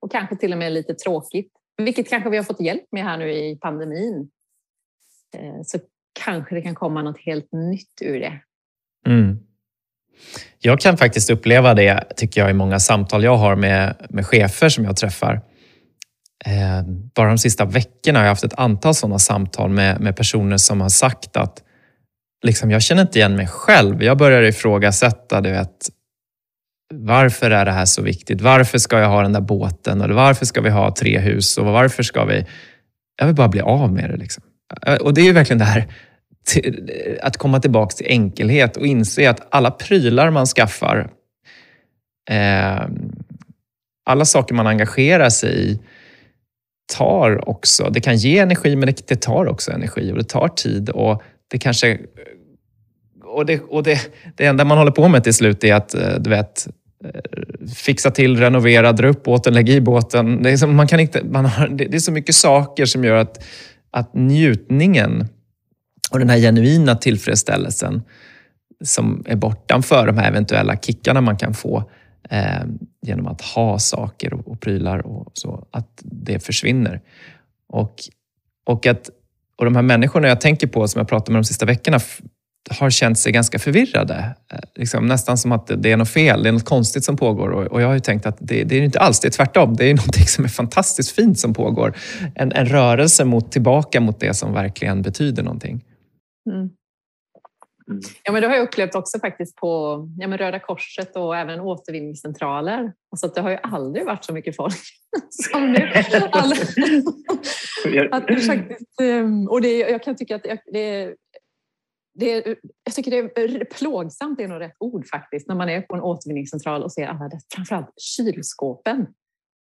och kanske till och med lite tråkigt, vilket kanske vi har fått hjälp med här nu i pandemin, eh, så kanske det kan komma något helt nytt ur det. Mm. Jag kan faktiskt uppleva det, tycker jag, i många samtal jag har med, med chefer som jag träffar. Eh, bara de sista veckorna har jag haft ett antal sådana samtal med, med personer som har sagt att liksom, jag känner inte igen mig själv. Jag börjar ifrågasätta, du vet, varför är det här så viktigt? Varför ska jag ha den där båten? Eller varför ska vi ha tre hus? Och varför ska vi... Jag vill bara bli av med det. Liksom. Eh, och det är ju verkligen det här att komma tillbaka till enkelhet och inse att alla prylar man skaffar, eh, alla saker man engagerar sig i, tar också, det kan ge energi men det, det tar också energi och det tar tid och det kanske och, det, och det, det enda man håller på med till slut är att eh, du vet, eh, fixa till, renovera, dra upp båten, lägga i båten. Det är, som, man kan inte, man har, det är så mycket saker som gör att, att njutningen och den här genuina tillfredsställelsen som är bortanför de här eventuella kickarna man kan få eh, genom att ha saker och, och prylar och så, att det försvinner. Och, och, att, och de här människorna jag tänker på som jag pratat med de sista veckorna har känt sig ganska förvirrade. Eh, liksom, nästan som att det är något fel, det är något konstigt som pågår. Och, jag har ju tänkt att det, det, är inte alls, det är tvärtom. Det är något som är fantastiskt fint som pågår. En, en rörelse mot, tillbaka mot det som verkligen betyder någonting. Mm. mm. Ja, men det har jag upplevt också faktiskt på ja, men Röda Korset och även återvinningscentraler. Alltså det har ju aldrig varit så mycket folk som nu. Alla, att det faktiskt, ehm, och det, jag kan tycka att det, det, jag tycker det är plågsamt, det är nog rätt ord faktiskt, när man är på en återvinningscentral och ser alla dess, framförallt kylskåpen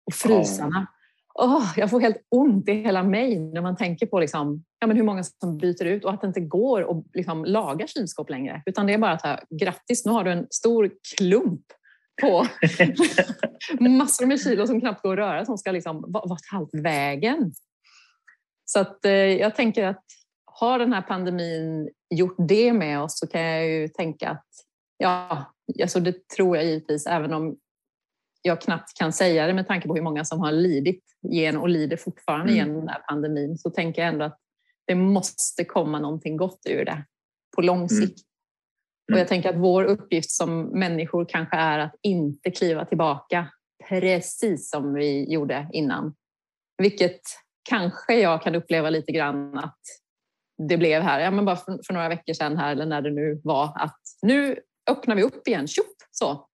och frysarna. Oh, jag får helt ont i hela mig när man tänker på liksom, ja, men hur många som byter ut och att det inte går att liksom, laga kylskåp längre. Utan det är bara att här, grattis, nu har du en stor klump på massor med kilo som knappt går att röra som ska liksom vara halvt vägen. Så att, eh, jag tänker att har den här pandemin gjort det med oss så kan jag ju tänka att ja, alltså det tror jag givetvis, även om jag knappt kan säga det med tanke på hur många som har lidit igen och lider fortfarande mm. genom den här pandemin, så tänker jag ändå att det måste komma någonting gott ur det på lång mm. sikt. Mm. Och jag tänker att vår uppgift som människor kanske är att inte kliva tillbaka precis som vi gjorde innan. Vilket kanske jag kan uppleva lite grann att det blev här, ja, men bara för, för, några veckor sedan här, eller när det nu var, att nu öppnar vi upp igen. Tjopp! Så.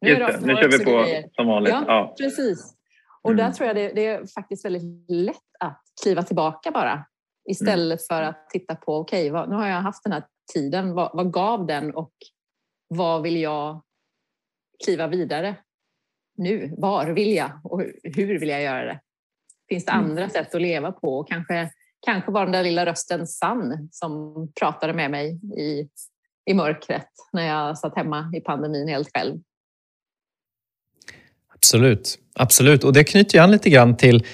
Nu, Just det, nu kör vi på grejer. som vanligt. Ja, ja. precis. Och mm. där tror jag det, det, är faktiskt väldigt lätt att kliva tillbaka bara. Istället mm. för att titta på, okej, okay, nu har jag haft den här tiden, vad, vad gav den och vad vill jag kliva vidare nu? Var vill jag och hur vill jag göra det? Finns det mm. andra sätt att leva på? Och kanske kanske var den där lilla rösten sann som pratade med mig i, i mörkret när jag satt hemma i pandemin helt själv. Absolut, absolut. Och det knyter ju an lite grann till,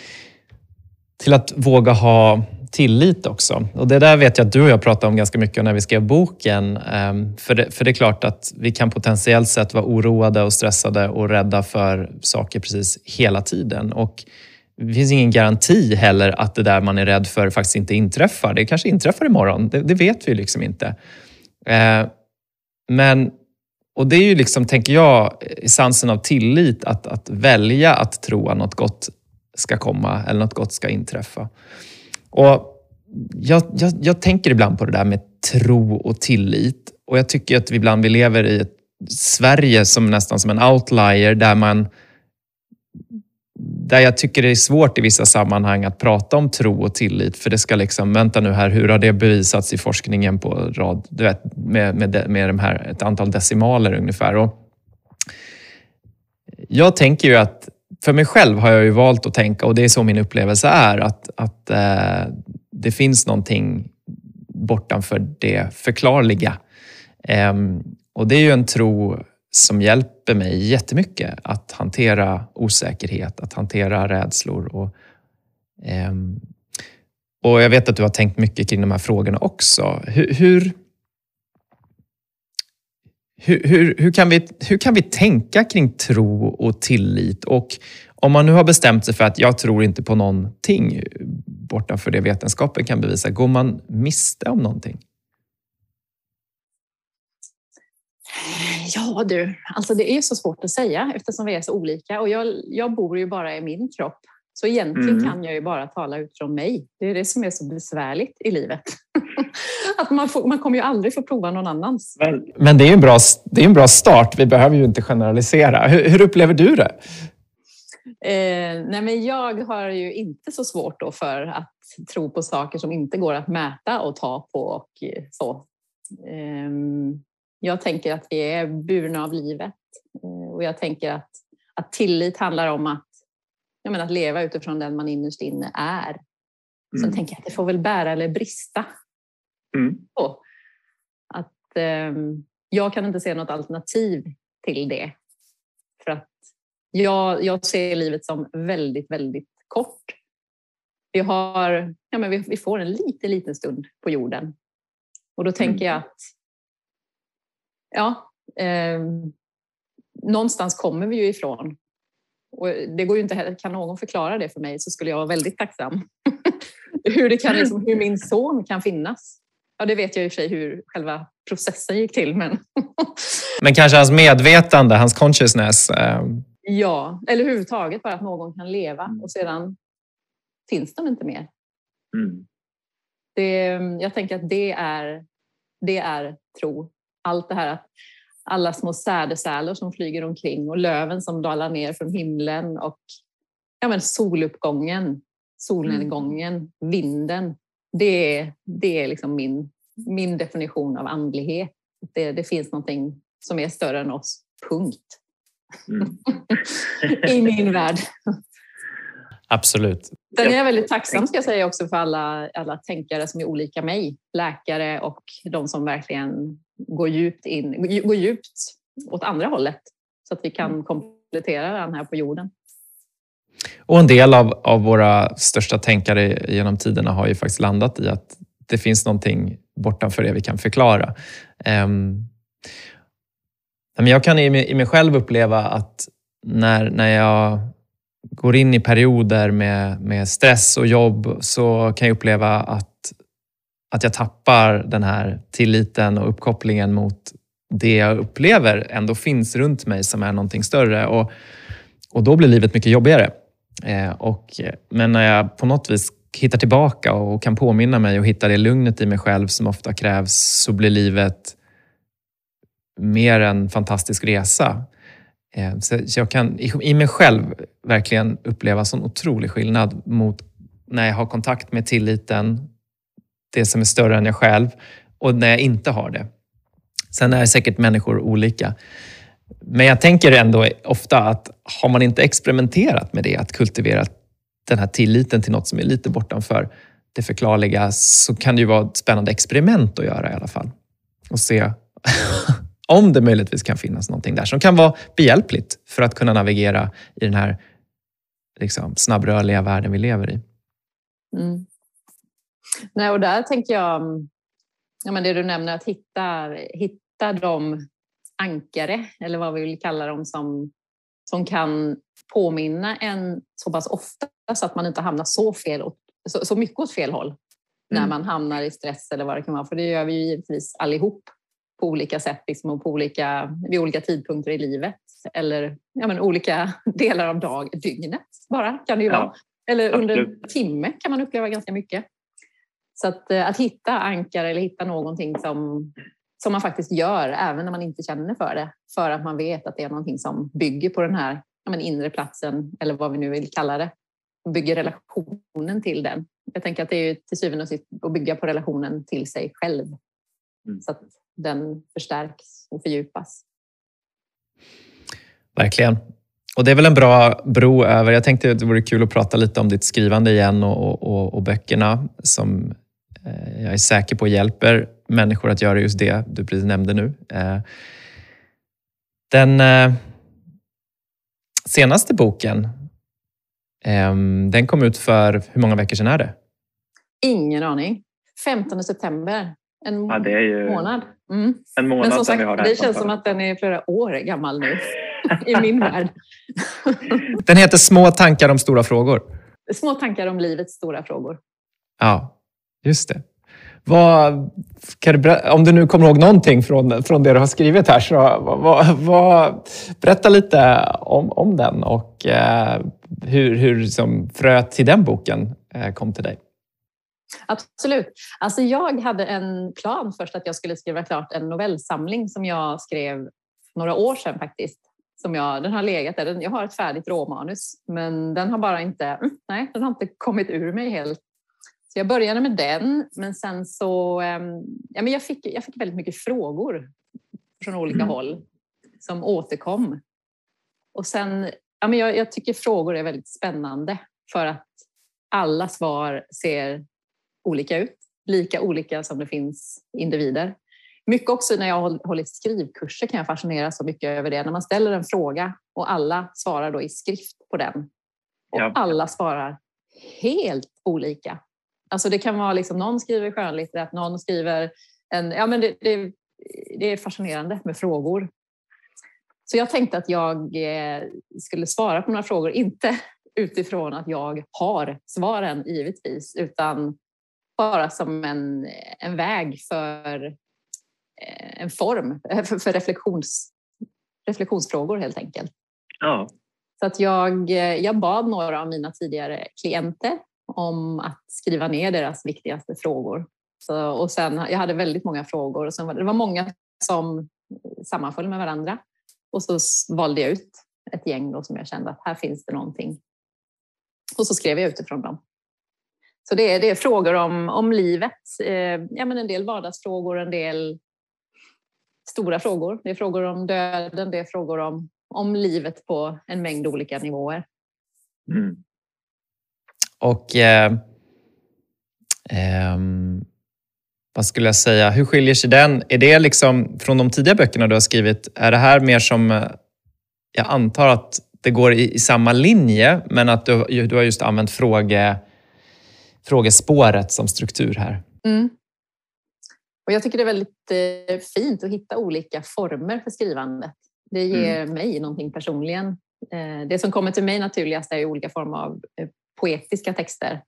till att våga ha tillit också. Och Det där vet jag att du och jag pratade om ganska mycket när vi skrev boken. Ehm, för det, för det är klart att vi kan potentiellt sett vara oroade och stressade och rädda för saker precis hela tiden. Och det finns ingen garanti heller att det där man är rädd för faktiskt inte inträffar. Det kanske inträffar imorgon, det, det vet vi liksom inte. Ehm, men, och det är ju liksom, tänker jag, essensen av tillit, att, att välja att tro att något gott ska komma eller något gott ska inträffa. Och jag, jag, jag tänker ibland på det där med tro och tillit. Och jag tycker att vi ibland vi lever i ett Sverige som nästan som en outlier där man där jag tycker det är svårt i vissa sammanhang att prata om tro och tillit. För det ska liksom, vänta nu här, hur har det bevisats i forskningen på rad, du vet, med, med, med de här, ett antal decimaler ungefär. Och jag tänker ju att, för mig själv har jag ju valt att tänka, och det är så min upplevelse är, att, att eh, det finns någonting bortanför det förklarliga. Eh, och det är ju en tro som hjälper mig jättemycket att hantera osäkerhet, att hantera rädslor. Och, eh, och jag vet att du har tänkt mycket kring de här frågorna också. Hur, hur, hur, hur, kan vi, hur kan vi tänka kring tro och tillit? Och om man nu har bestämt sig för att jag tror inte på någonting bortanför det vetenskapen kan bevisa, går man miste om någonting? Ja du, alltså det är så svårt att säga eftersom vi är så olika och jag, jag bor ju bara i min kropp. Så egentligen mm. kan jag ju bara tala utifrån mig. Det är det som är så besvärligt i livet. att man, får, man kommer ju aldrig få prova någon annans. Men, men det är en bra, det är en bra start. Vi behöver ju inte generalisera. Hur, hur upplever du det? Eh, nej men jag har ju inte så svårt då för att tro på saker som inte går att mäta och ta på och så. Eh, jag tänker att vi är burna av livet eh, och jag tänker att, att tillit handlar om att, jag menar, att leva utifrån den man innerst inne är. Mm. Sen tänker jag att det får väl bära eller brista. Mm. Så, att eh, jag kan inte se något alternativ till det. För att jag, jag ser livet som väldigt, väldigt kort. Vi, har, ja, men vi, vi får en liten, liten stund på jorden. Och då tänker jag mm. att ja, eh, någonstans kommer vi ju ifrån. Och det går ju inte heller, kan någon förklara det för mig så skulle jag vara väldigt tacksam. hur, det kan, liksom, hur min son kan finnas. Ja, det vet jag i och för sig hur själva processen gick till. Men, men kanske hans medvetande, hans consciousness? Eh... Ja, eller överhuvudtaget bara att någon kan leva och sedan finns de inte mer. Mm. Det, jag tänker att det är, det är tro allt det här att alla små sädesärlor som flyger omkring och löven som dalar ner från himlen och ja, men soluppgången, solnedgången, mm. vinden. Det är, det är liksom min, min definition av andlighet. Det, det finns någonting som är större än oss, punkt. Mm. I min värld. Absolut. Sen är jag väldigt tacksam ska jag säga också för alla, alla tänkare som är olika mig. Läkare och de som verkligen går djupt, in, går djupt åt andra hållet så att vi kan mm. komplettera den här på jorden. Och en del av, av våra största tänkare genom tiderna har ju faktiskt landat i att det finns någonting bortanför det vi kan förklara. Um, jag kan i mig, i mig själv uppleva att när, när jag går in i perioder med, med stress och jobb så kan jag uppleva att att jag tappar den här tilliten och uppkopplingen mot det jag upplever ändå finns runt mig som är någonting större. Och, och då blir livet mycket jobbigare. Eh, och, men när jag på något vis hittar tillbaka och kan påminna mig och hitta det lugnet i mig själv som ofta krävs så blir livet mer en fantastisk resa. Eh, så jag kan i mig själv verkligen uppleva sån otrolig skillnad mot när jag har kontakt med tilliten det som är större än jag själv och när jag inte har det. Sen är säkert människor olika. Men jag tänker ändå ofta att har man inte experimenterat med det, att kultivera den här tilliten till något som är lite bortanför det förklarliga, så kan det ju vara ett spännande experiment att göra i alla fall. Och se om det möjligtvis kan finnas någonting där som kan vara behjälpligt för att kunna navigera i den här liksom, snabbrörliga världen vi lever i. Mm. Nej, och där tänker jag, ja, men det du nämner, att hitta, hitta de ankare, eller vad vi vill kalla dem, som, som kan påminna en så pass ofta så att man inte hamnar så, fel, så, så mycket åt fel håll när mm. man hamnar i stress eller vad det kan vara. För det gör vi ju givetvis allihop på olika sätt liksom, och på olika, vid olika tidpunkter i livet. Eller ja, men, olika delar av dag, dygnet bara kan det ju ja, vara. Eller under en timme kan man uppleva ganska mycket. Så att, eh, att hitta ankar eller hitta någonting som, som man faktiskt gör även när man inte känner för det. För att man vet att det är någonting som bygger på den här ja, men inre platsen eller vad vi nu vill kalla det. Bygger relationen till den. Jag tänker att det är till syvende och sist att bygga på relationen till sig själv. Mm. Så att den förstärks och fördjupas. Verkligen. Och det är väl en bra bro över. Jag tänkte att det vore kul att prata lite om ditt skrivande igen och, och, och böckerna som jag är säker på hjälper människor att göra just det du precis nämnde nu. Eh, den eh, senaste boken, den kom ut för, hur många veckor sedan är det? Ingen aning. 15 september. En ja, ju... månad. Mm. En månad Men som sagt, det, det känns som att den är flera år gammal nu i min värld. Den heter Små tankar om stora frågor. Små tankar om livets stora frågor. Ja, just det. Vad, du, om du nu kommer ihåg någonting från, från det du har skrivit här, så vad, vad, berätta lite om, om den och eh, hur, hur som fröet till den boken eh, kom till dig. Absolut. Alltså jag hade en plan först att jag skulle skriva klart en novellsamling som jag skrev några år sedan faktiskt. Som jag, den har legat där. Jag har ett färdigt råmanus, men den har bara inte, nej, den har inte kommit ur mig helt. Så jag började med den, men sen så, ehm, ja, men jag, fick, jag fick väldigt mycket frågor från olika mm. håll som återkom. Och sen, ja, men jag, jag tycker frågor är väldigt spännande för att alla svar ser olika ut. Lika olika som det finns individer. Mycket också när jag har hållit skrivkurser kan jag fascineras så mycket över det. När man ställer en fråga och alla svarar då i skrift på den. Och ja. alla svarar helt olika. Alltså det kan vara liksom någon skriver skönlitterärt, någon skriver en... Ja men det, det, det är fascinerande med frågor. Så jag tänkte att jag eh, skulle svara på några frågor, inte utifrån att jag har svaren givetvis, utan bara som en, en väg för eh, en form för, för reflektions, reflektionsfrågor helt enkelt. Ja. Så att jag, jag bad några av mina tidigare klienter om att skriva ner deras viktigaste frågor. Så, och sen, jag hade väldigt många frågor och sen var, det var många som sammanföll med varandra. Och så valde jag ut ett gäng då som jag kände att här finns det någonting. Och så skrev jag utifrån dem. Så det är, det är frågor om, om livet. Eh, ja, men en del vardagsfrågor, en del stora frågor. Det är frågor om döden, det är frågor om, om livet på en mängd olika nivåer. Mm. Och eh, eh, vad skulle jag säga, hur skiljer sig den? Är det liksom från de tidiga böckerna du har skrivit, är det här mer som, eh, jag antar att det går i, i samma linje, men att du, du har just använt fråge frågespåret som struktur här. Mm. Och jag tycker det är väldigt eh, fint att hitta olika former för skrivandet. Det ger mm. mig någonting personligen. Eh, det som kommer till mig naturligast är olika former av poetiska texter.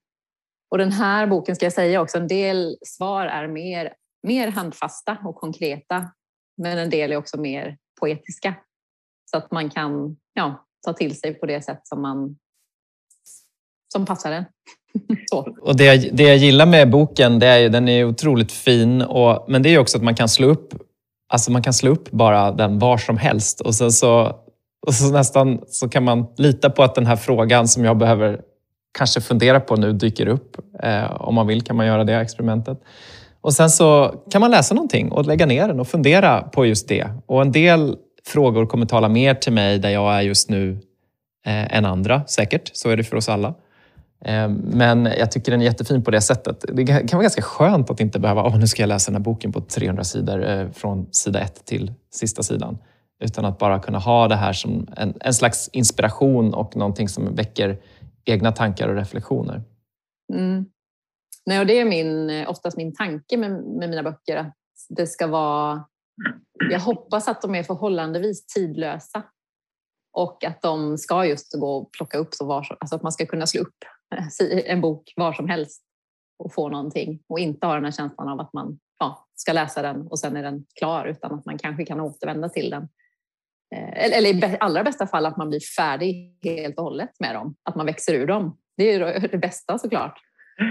Och den här boken ska jag säga också, en del svar är mer, mer handfasta och konkreta, men en del är också mer poetiska. Så att man kan ja, ta till sig på det sätt som man som passar en. Så. Och det, det jag gillar med boken, det är ju, den är otroligt fin, och, men det är också att man kan slå upp Alltså man kan slå upp bara den var som helst och sen så, och så nästan så kan man lita på att den här frågan som jag behöver kanske fundera på nu dyker upp. Eh, om man vill kan man göra det experimentet. Och sen så kan man läsa någonting och lägga ner den och fundera på just det. Och en del frågor kommer tala mer till mig där jag är just nu eh, än andra, säkert. Så är det för oss alla. Eh, men jag tycker den är jättefin på det sättet. Det kan vara ganska skönt att inte behöva, oh, nu ska jag läsa den här boken på 300 sidor eh, från sida ett till sista sidan. Utan att bara kunna ha det här som en, en slags inspiration och någonting som väcker egna tankar och reflektioner. Mm. Nej, och det är min, eh, oftast min tanke med, med mina böcker, att det ska vara... Jag hoppas att de är förhållandevis tidlösa och att de ska just gå och plocka upp så var alltså att man ska kunna slå upp eh, en bok var som helst och få någonting och inte ha den här känslan av att man ja, ska läsa den och sen är den klar utan att man kanske kan återvända till den. Eh, eller i allra bästa fall att man blir färdig helt och hållet med dem, att man växer ur dem. Det är det bästa såklart.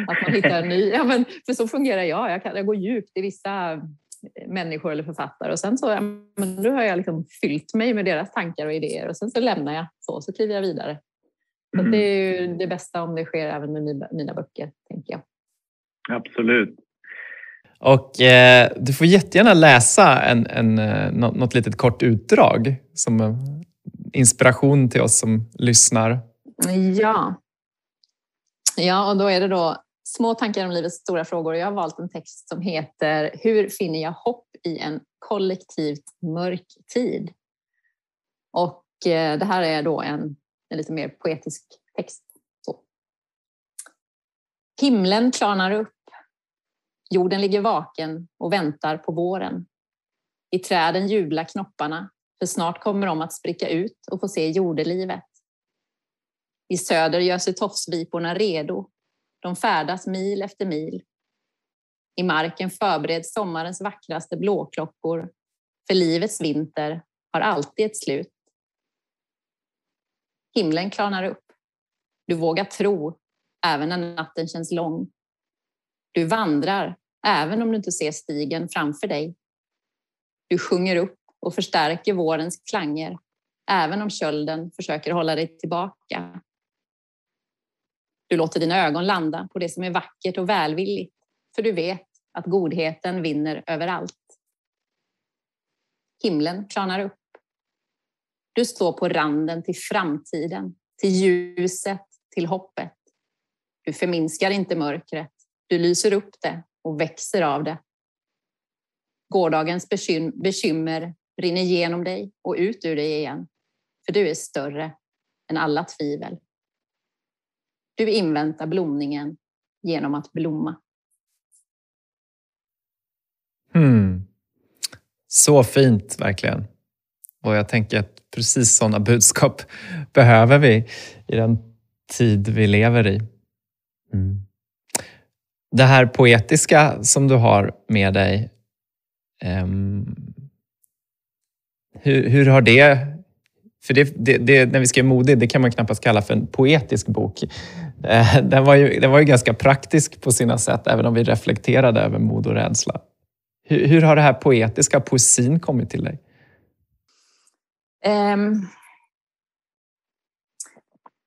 Att man hittar en ny, ja, men, för så fungerar jag. Jag, kan, jag går djupt i vissa människor eller författare och sen så men nu har jag liksom fyllt mig med deras tankar och idéer och sen så lämnar jag så, så kliver jag vidare. Så mm. det är ju det bästa om det sker även med mina böcker, tänker jag. Absolut. Och eh, du får jättegärna läsa en, en, eh, något litet kort utdrag som eh, inspiration till oss som lyssnar. Ja. Ja, och då är det då Små tankar om livets stora frågor. Jag har valt en text som heter Hur finner jag hopp i en kollektivt mörk tid? Och eh, det här är då en, en lite mer poetisk text. Så. Himlen klarnar upp. Jorden ligger vaken och väntar på våren. I träden jublar knopparna, för snart kommer de att spricka ut och få se jordelivet. I söder gör sig tofsviporna redo de färdas mil efter mil. I marken förbereds sommarens vackraste blåklockor, för livets vinter har alltid ett slut. Himlen klarnar upp. Du vågar tro, även när natten känns lång. Du vandrar, även om du inte ser stigen framför dig. Du sjunger upp och förstärker vårens klanger, även om kölden försöker hålla dig tillbaka. Du låter dina ögon landa på det som är vackert och välvilligt, för du vet att godheten vinner överallt. Himlen klarnar upp. Du står på randen till framtiden, till ljuset, till hoppet. Du förminskar inte mörkret, du lyser upp det och växer av det. Gårdagens bekymmer rinner genom dig och ut ur dig igen, för du är större än alla tvivel. Du inväntar blomningen genom att blomma. Hmm. Så fint, verkligen. Och jag tänker att precis sådana budskap behöver vi i den tid vi lever i. Mm. Det här poetiska som du har med dig, um, hur, hur har det för det, det, det, när vi skrev Modig, det kan man knappast kalla för en poetisk bok. Eh, den var, ju, den var ju ganska praktisk på sina sätt, även om vi reflekterade över mod och rädsla. Hur, hur har det här poetiska, poesin kommit till dig? Um,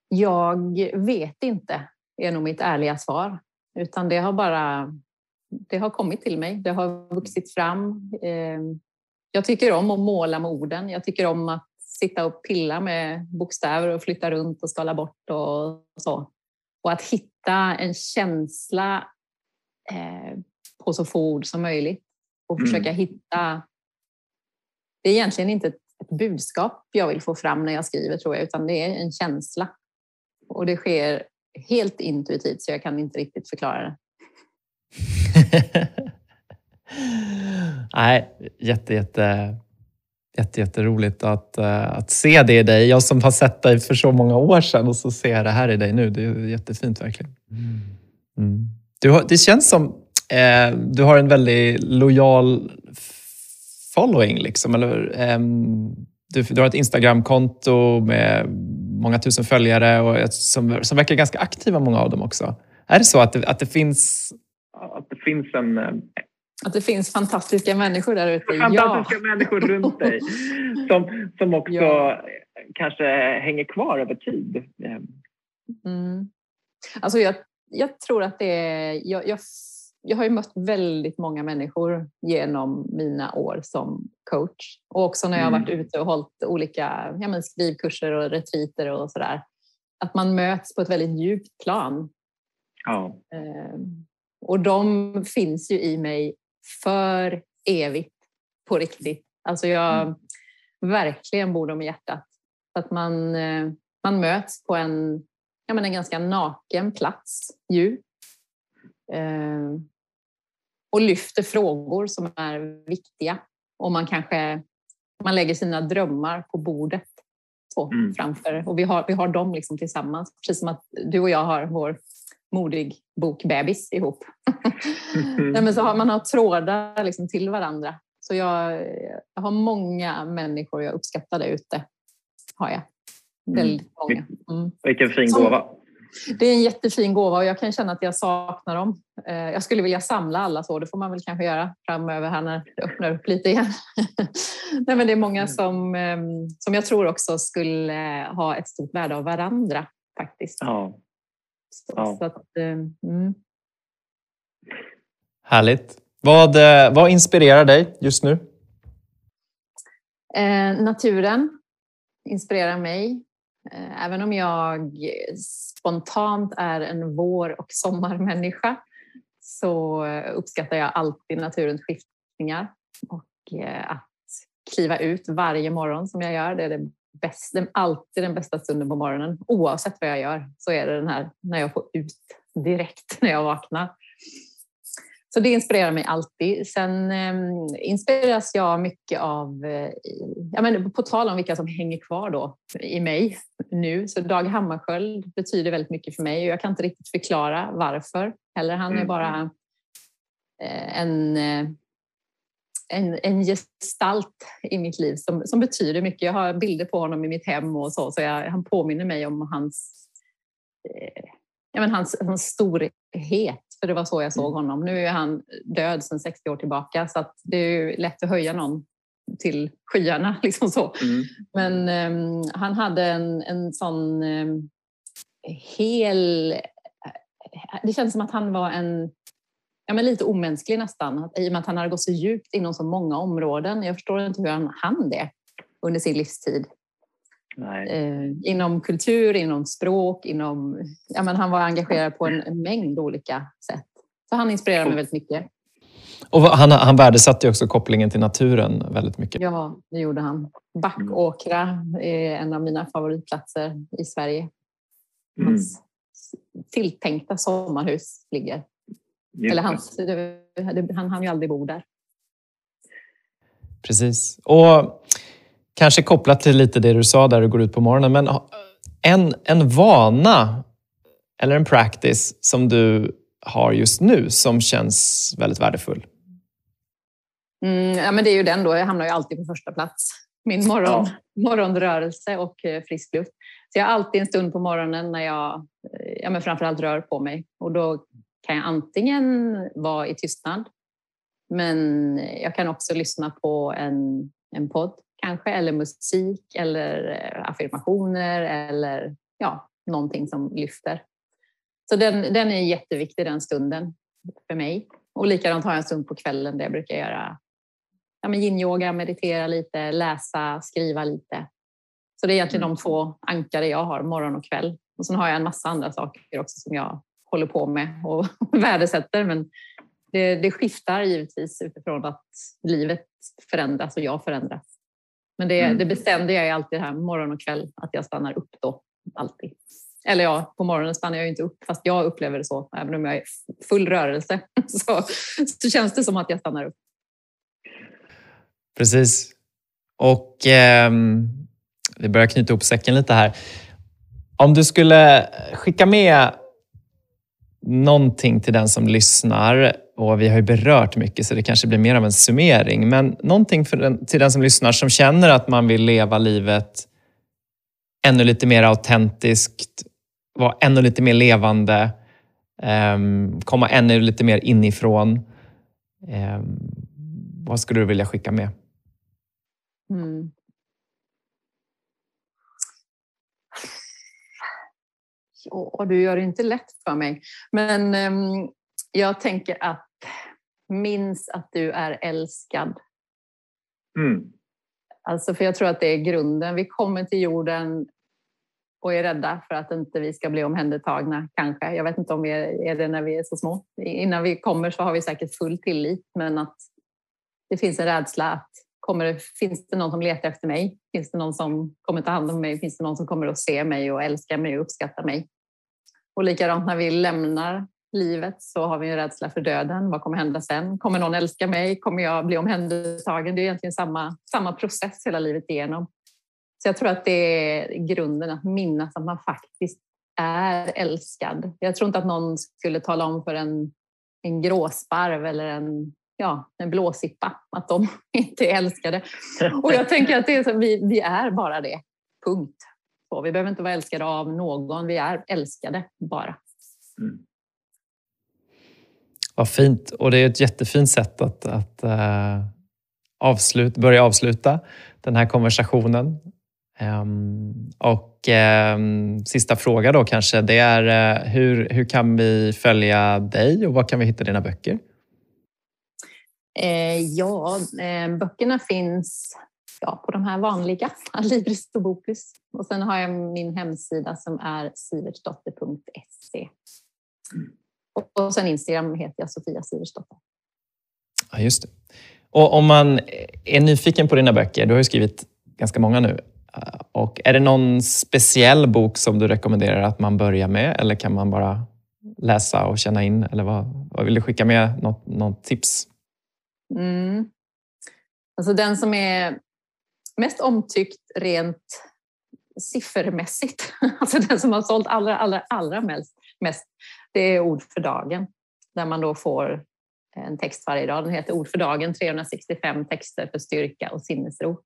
jag vet inte, är nog mitt ärliga svar. Utan det har bara det har kommit till mig. Det har vuxit fram. Um, jag tycker om att måla med orden. Jag tycker om att sitta och pilla med bokstäver och flytta runt och skala bort och så. Och att hitta en känsla eh, på så få ord som möjligt och mm. försöka hitta... Det är egentligen inte ett, ett budskap jag vill få fram när jag skriver tror jag, utan det är en känsla. Och det sker helt intuitivt så jag kan inte riktigt förklara det. Nej, jätte, jätte Jätte, jätteroligt att, uh, att se det i dig. Jag som har sett dig för så många år sedan och så ser jag det här i dig nu. Det är jättefint verkligen. Mm. mm. Du har, det känns som eh, du har en väldigt lojal following. Liksom, eller, um, du, du, har ett Instagramkonto med många tusen följare och som, som verkar ganska aktiva, många av dem också. Är det så att det, att det finns... Att det finns en, att det finns fantastiska människor där ute. Fantastiska ja. människor runt dig som, som också ja. kanske hänger kvar över tid. Mm. Alltså jag, jag tror att det är... Jag, jag, jag har ju mött väldigt många människor genom mina år som coach och också när jag har varit mm. ute och hållit olika ja, men skrivkurser och retriter och sådär. Att man möts på ett väldigt djupt plan. Ja. Ehm, och de finns ju i mig för evigt på riktigt. Alltså jag mm. verkligen bor dem i hjärtat. Att man, eh, man möts på en, ja men en ganska naken plats ju. Eh, och lyfter frågor som är viktiga. Och man kanske man lägger sina drömmar på bordet så, mm. framför. Och vi har, vi har dem liksom tillsammans, precis som att du och jag har vår modig bokbebis ihop. Mm. Nej, men så har, man har trådar liksom till varandra. Så jag, jag har många människor jag uppskattar där ute. Har jag. Mm. Väldigt många. Mm. Vilken fin gåva. Det är en jättefin gåva och jag kan känna att jag saknar dem. Eh, jag skulle vilja samla alla så, det får man väl kanske göra framöver här när det öppnar upp lite igen. Nej, men det är många mm. som, ehm, som jag tror också skulle ha ett stort värde av varandra faktiskt. Ja. Så, ja. Så att, ehm, mm. Härligt. Vad, eh, vad inspirerar dig just nu? Eh, naturen inspirerar mig. Eh, även om jag spontant är en vår och sommarmänniska så uppskattar jag alltid naturens skiftningar och eh, att kliva ut varje morgon som jag gör. Det är det bästa, alltid den bästa stunden på morgonen. Oavsett vad jag gör så är det den här när jag får ut direkt när jag vaknar. Så det inspirerar mig alltid. Sen eh, inspireras jag mycket av, eh, ja, men på tal om vilka som hänger kvar då i mig nu, så Dag Hammarskjöld betyder väldigt mycket för mig och jag kan inte riktigt förklara varför heller. Han är mm. bara eh, en, eh, en, en gestalt i mitt liv som, som betyder mycket. Jag har bilder på honom i mitt hem och så, så jag, han påminner mig om hans, ja, men hans, hans storhet för det var så jag såg mm. honom. Nu är han död sedan 60 år tillbaka så det är lätt att höja någon till skyarna. Liksom så. Mm. Men um, han hade en, en sån um, hel... Det känns som att han var en ja, men lite omänsklig nästan, i och med att han hade gått så djupt inom så många områden. Jag förstår inte hur han hann det under sin livstid. Eh, inom kultur, inom språk, inom... Ja, men han var engagerad på en, en mängd olika sätt. Så han inspirerar mig väldigt mycket. Och han, han värdesatte också kopplingen till naturen väldigt mycket. Ja, det gjorde han. Backåkra är en av mina favoritplatser i Sverige. Mm. Hans mm. tilltänkta sommarhus ligger. Just Eller hans, han hann ju aldrig bo där. Precis. Och kanske kopplat till lite det du sa där du går ut på morgonen, men en, en vana eller en practice som du har just nu som känns väldigt värdefull? Mm, ja, men det är ju den då. Jag hamnar ju alltid på första plats. Min morgon, ja. morgonrörelse och eh, frisk luft. Så jag har alltid en stund på morgonen när jag eh, ja, men framförallt rör på mig. Och då kan jag antingen vara i tystnad, men jag kan också lyssna på en, en podd kanske, eller musik eller eh, affirmationer eller ja, någonting som lyfter. Så den, den är jätteviktig den stunden för mig. Och likadant har jag en stund på kvällen där jag brukar göra ja, yin-yoga, meditera lite, läsa, skriva lite. Så det är egentligen mm. de två ankare jag har, morgon och kväll. Och sen har jag en massa andra saker också som jag håller på med och värdesätter. Men det, det skiftar givetvis utifrån att livet förändras och jag förändras. Men det, mm. det bestämde jag alltid här morgon och kväll, att jag stannar upp då, alltid. Eller ja, på morgonen stannar jag inte upp, fast jag upplever det så. Även om jag är full rörelse så, så känns det som att jag stannar upp. Precis. Och eh, vi börjar knyta ihop säcken lite här. Om du skulle skicka med någonting till den som lyssnar och vi har ju berört mycket så det kanske blir mer av en summering. Men någonting den, till den som lyssnar som känner att man vill leva livet ännu lite mer autentiskt vara ännu lite mer levande, ehm, komma ännu lite mer inifrån. Ehm, vad skulle du vilja skicka med? Mm. Ja, du gör det inte lätt för mig. Men um, jag tänker att minns att du är älskad. Mm. Alltså, för jag tror att det är grunden. Vi kommer till jorden och är rädda för att inte vi ska bli omhändertagna, kanske. Jag vet inte om vi är det när vi är så små. Innan vi kommer så har vi säkert full tillit, men att det finns en rädsla att kommer, finns det någon som letar efter mig? Finns det någon som kommer ta hand om mig? Finns det någon som kommer att se mig och älska mig och uppskatta mig? Och likadant när vi lämnar livet så har vi en rädsla för döden. Vad kommer hända sen? Kommer någon älska mig? Kommer jag bli omhändertagen? Det är egentligen samma, samma process hela livet igenom. Så jag tror att det är grunden att minnas att man faktiskt är älskad. Jag tror inte att någon skulle tala om för en, en gråsparv eller en, ja, en blåsippa att de inte är älskade. Och jag tänker att det är så, vi, vi är bara det. Punkt. Så vi behöver inte vara älskade av någon, vi är älskade bara. Mm. Vad fint. Och det är ett jättefint sätt att, att uh, avslut, börja avsluta den här konversationen. Um, och um, sista fråga då kanske, det är uh, hur, hur kan vi följa dig och var kan vi hitta dina böcker? Eh, ja, eh, böckerna finns ja, på de här vanliga, Libris och Bokus. Och sen har jag min hemsida som är sivertsdotter.se. Och sen Instagram heter jag Sofia Siversdotter. Ja, just det. Och om man är nyfiken på dina böcker, du har ju skrivit ganska många nu. Och är det någon speciell bok som du rekommenderar att man börjar med eller kan man bara läsa och känna in? Eller vad, vad vill du skicka med? Något, något tips? Mm. Alltså den som är mest omtyckt rent siffermässigt, alltså den som har sålt allra, allra, allra mest, mest, det är Ord för dagen, där man då får en text varje dag. Den heter Ord för dagen, 365 texter för styrka och sinnesro.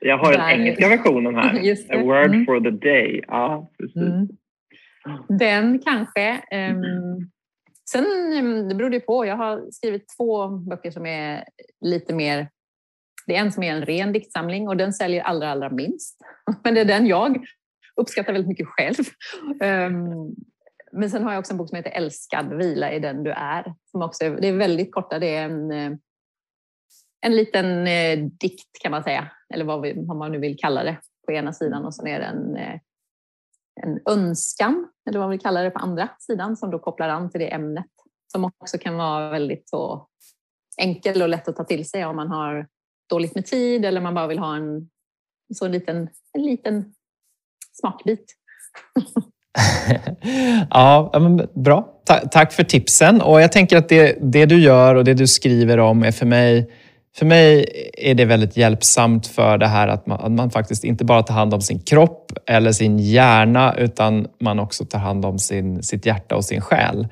Jag har den engelska versionen här. A word mm. for the day. Ja, precis. Mm. Den kanske. Um, sen, det beror det på. Jag har skrivit två böcker som är lite mer det är en som är en ren diktsamling och den säljer allra, allra minst. Men det är den jag uppskattar väldigt mycket själv. Um, men sen har jag också en bok som heter Älskad, vila i den du är. Som också är, det är väldigt korta, det är en, eh, en liten eh, dikt kan man säga, eller vad, vi, vad, man nu vill kalla det på ena sidan och sen är det en, eh, en önskan, eller vad man vill kalla det på andra sidan, som då kopplar an till det ämnet. Som också kan vara väldigt så enkel och lätt att ta till sig om man har dåligt med tid eller man bara vill ha en, så en, liten, en liten smakbit. ja, men bra. tack för tipsen. Och Jag tänker att det, det du gör och det du skriver om är för mig för mig är det väldigt hjälpsamt för det här att man, att man, faktiskt inte bara tar hand om sin kropp eller sin hjärna utan man också tar hand om sin, sitt hjärta och sin själ.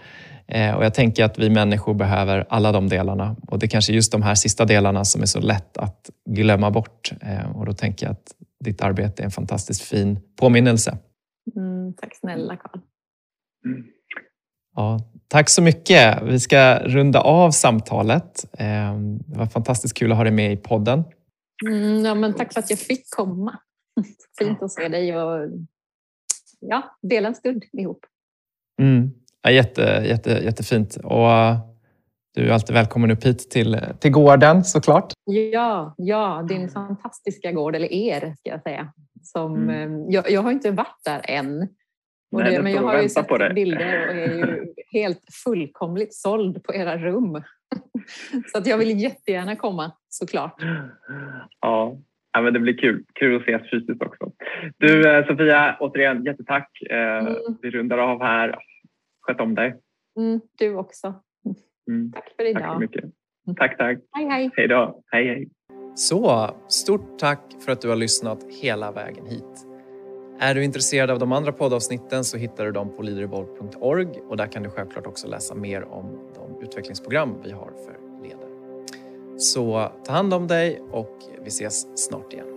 Eh, och jag tänker att vi människor behöver alla de delarna och det är kanske just de här sista delarna som är så lätt att glömma bort. Eh, och då tänker jag att ditt arbete är en fantastiskt fin påminnelse. Mm, tack snälla Carl. Mm. Ja, tack så mycket. Vi ska runda av samtalet. Eh, det var fantastiskt kul att ha dig med i podden. Mm, ja, men tack för att jag fick komma. Fint att se dig och ja, dela en stund ihop. Mm. Ja, jätte, jätte, jättefint. Och du är alltid välkommen upp hit till, till gården såklart. Ja, ja, din fantastiska gård, eller er ska jag säga. Som, mm. Um, jag, jag har inte varit där än. Nej, det, men jag har ju sett bilder och är ju helt fullkomligt såld på era rum. Så att jag vill jättegärna komma såklart. Ja, Ja, men det blir kul. Kul att ses fysiskt också. Du eh, Sofia, återigen jättetack. Eh, mm. Vi rundar av här. Sköt om dig. Mm, du också. Mm. Tack för idag. Tack så mycket. Tack, tack. Hej, hej. Hej då. Hej, hej. Så, stort tack för att du har lyssnat hela vägen hit. Är du intresserad av de andra poddavsnitten så hittar du dem på leaderevolve.org och där kan du självklart också läsa mer om de utvecklingsprogram vi har för ledare. Så ta hand om dig och vi ses snart igen.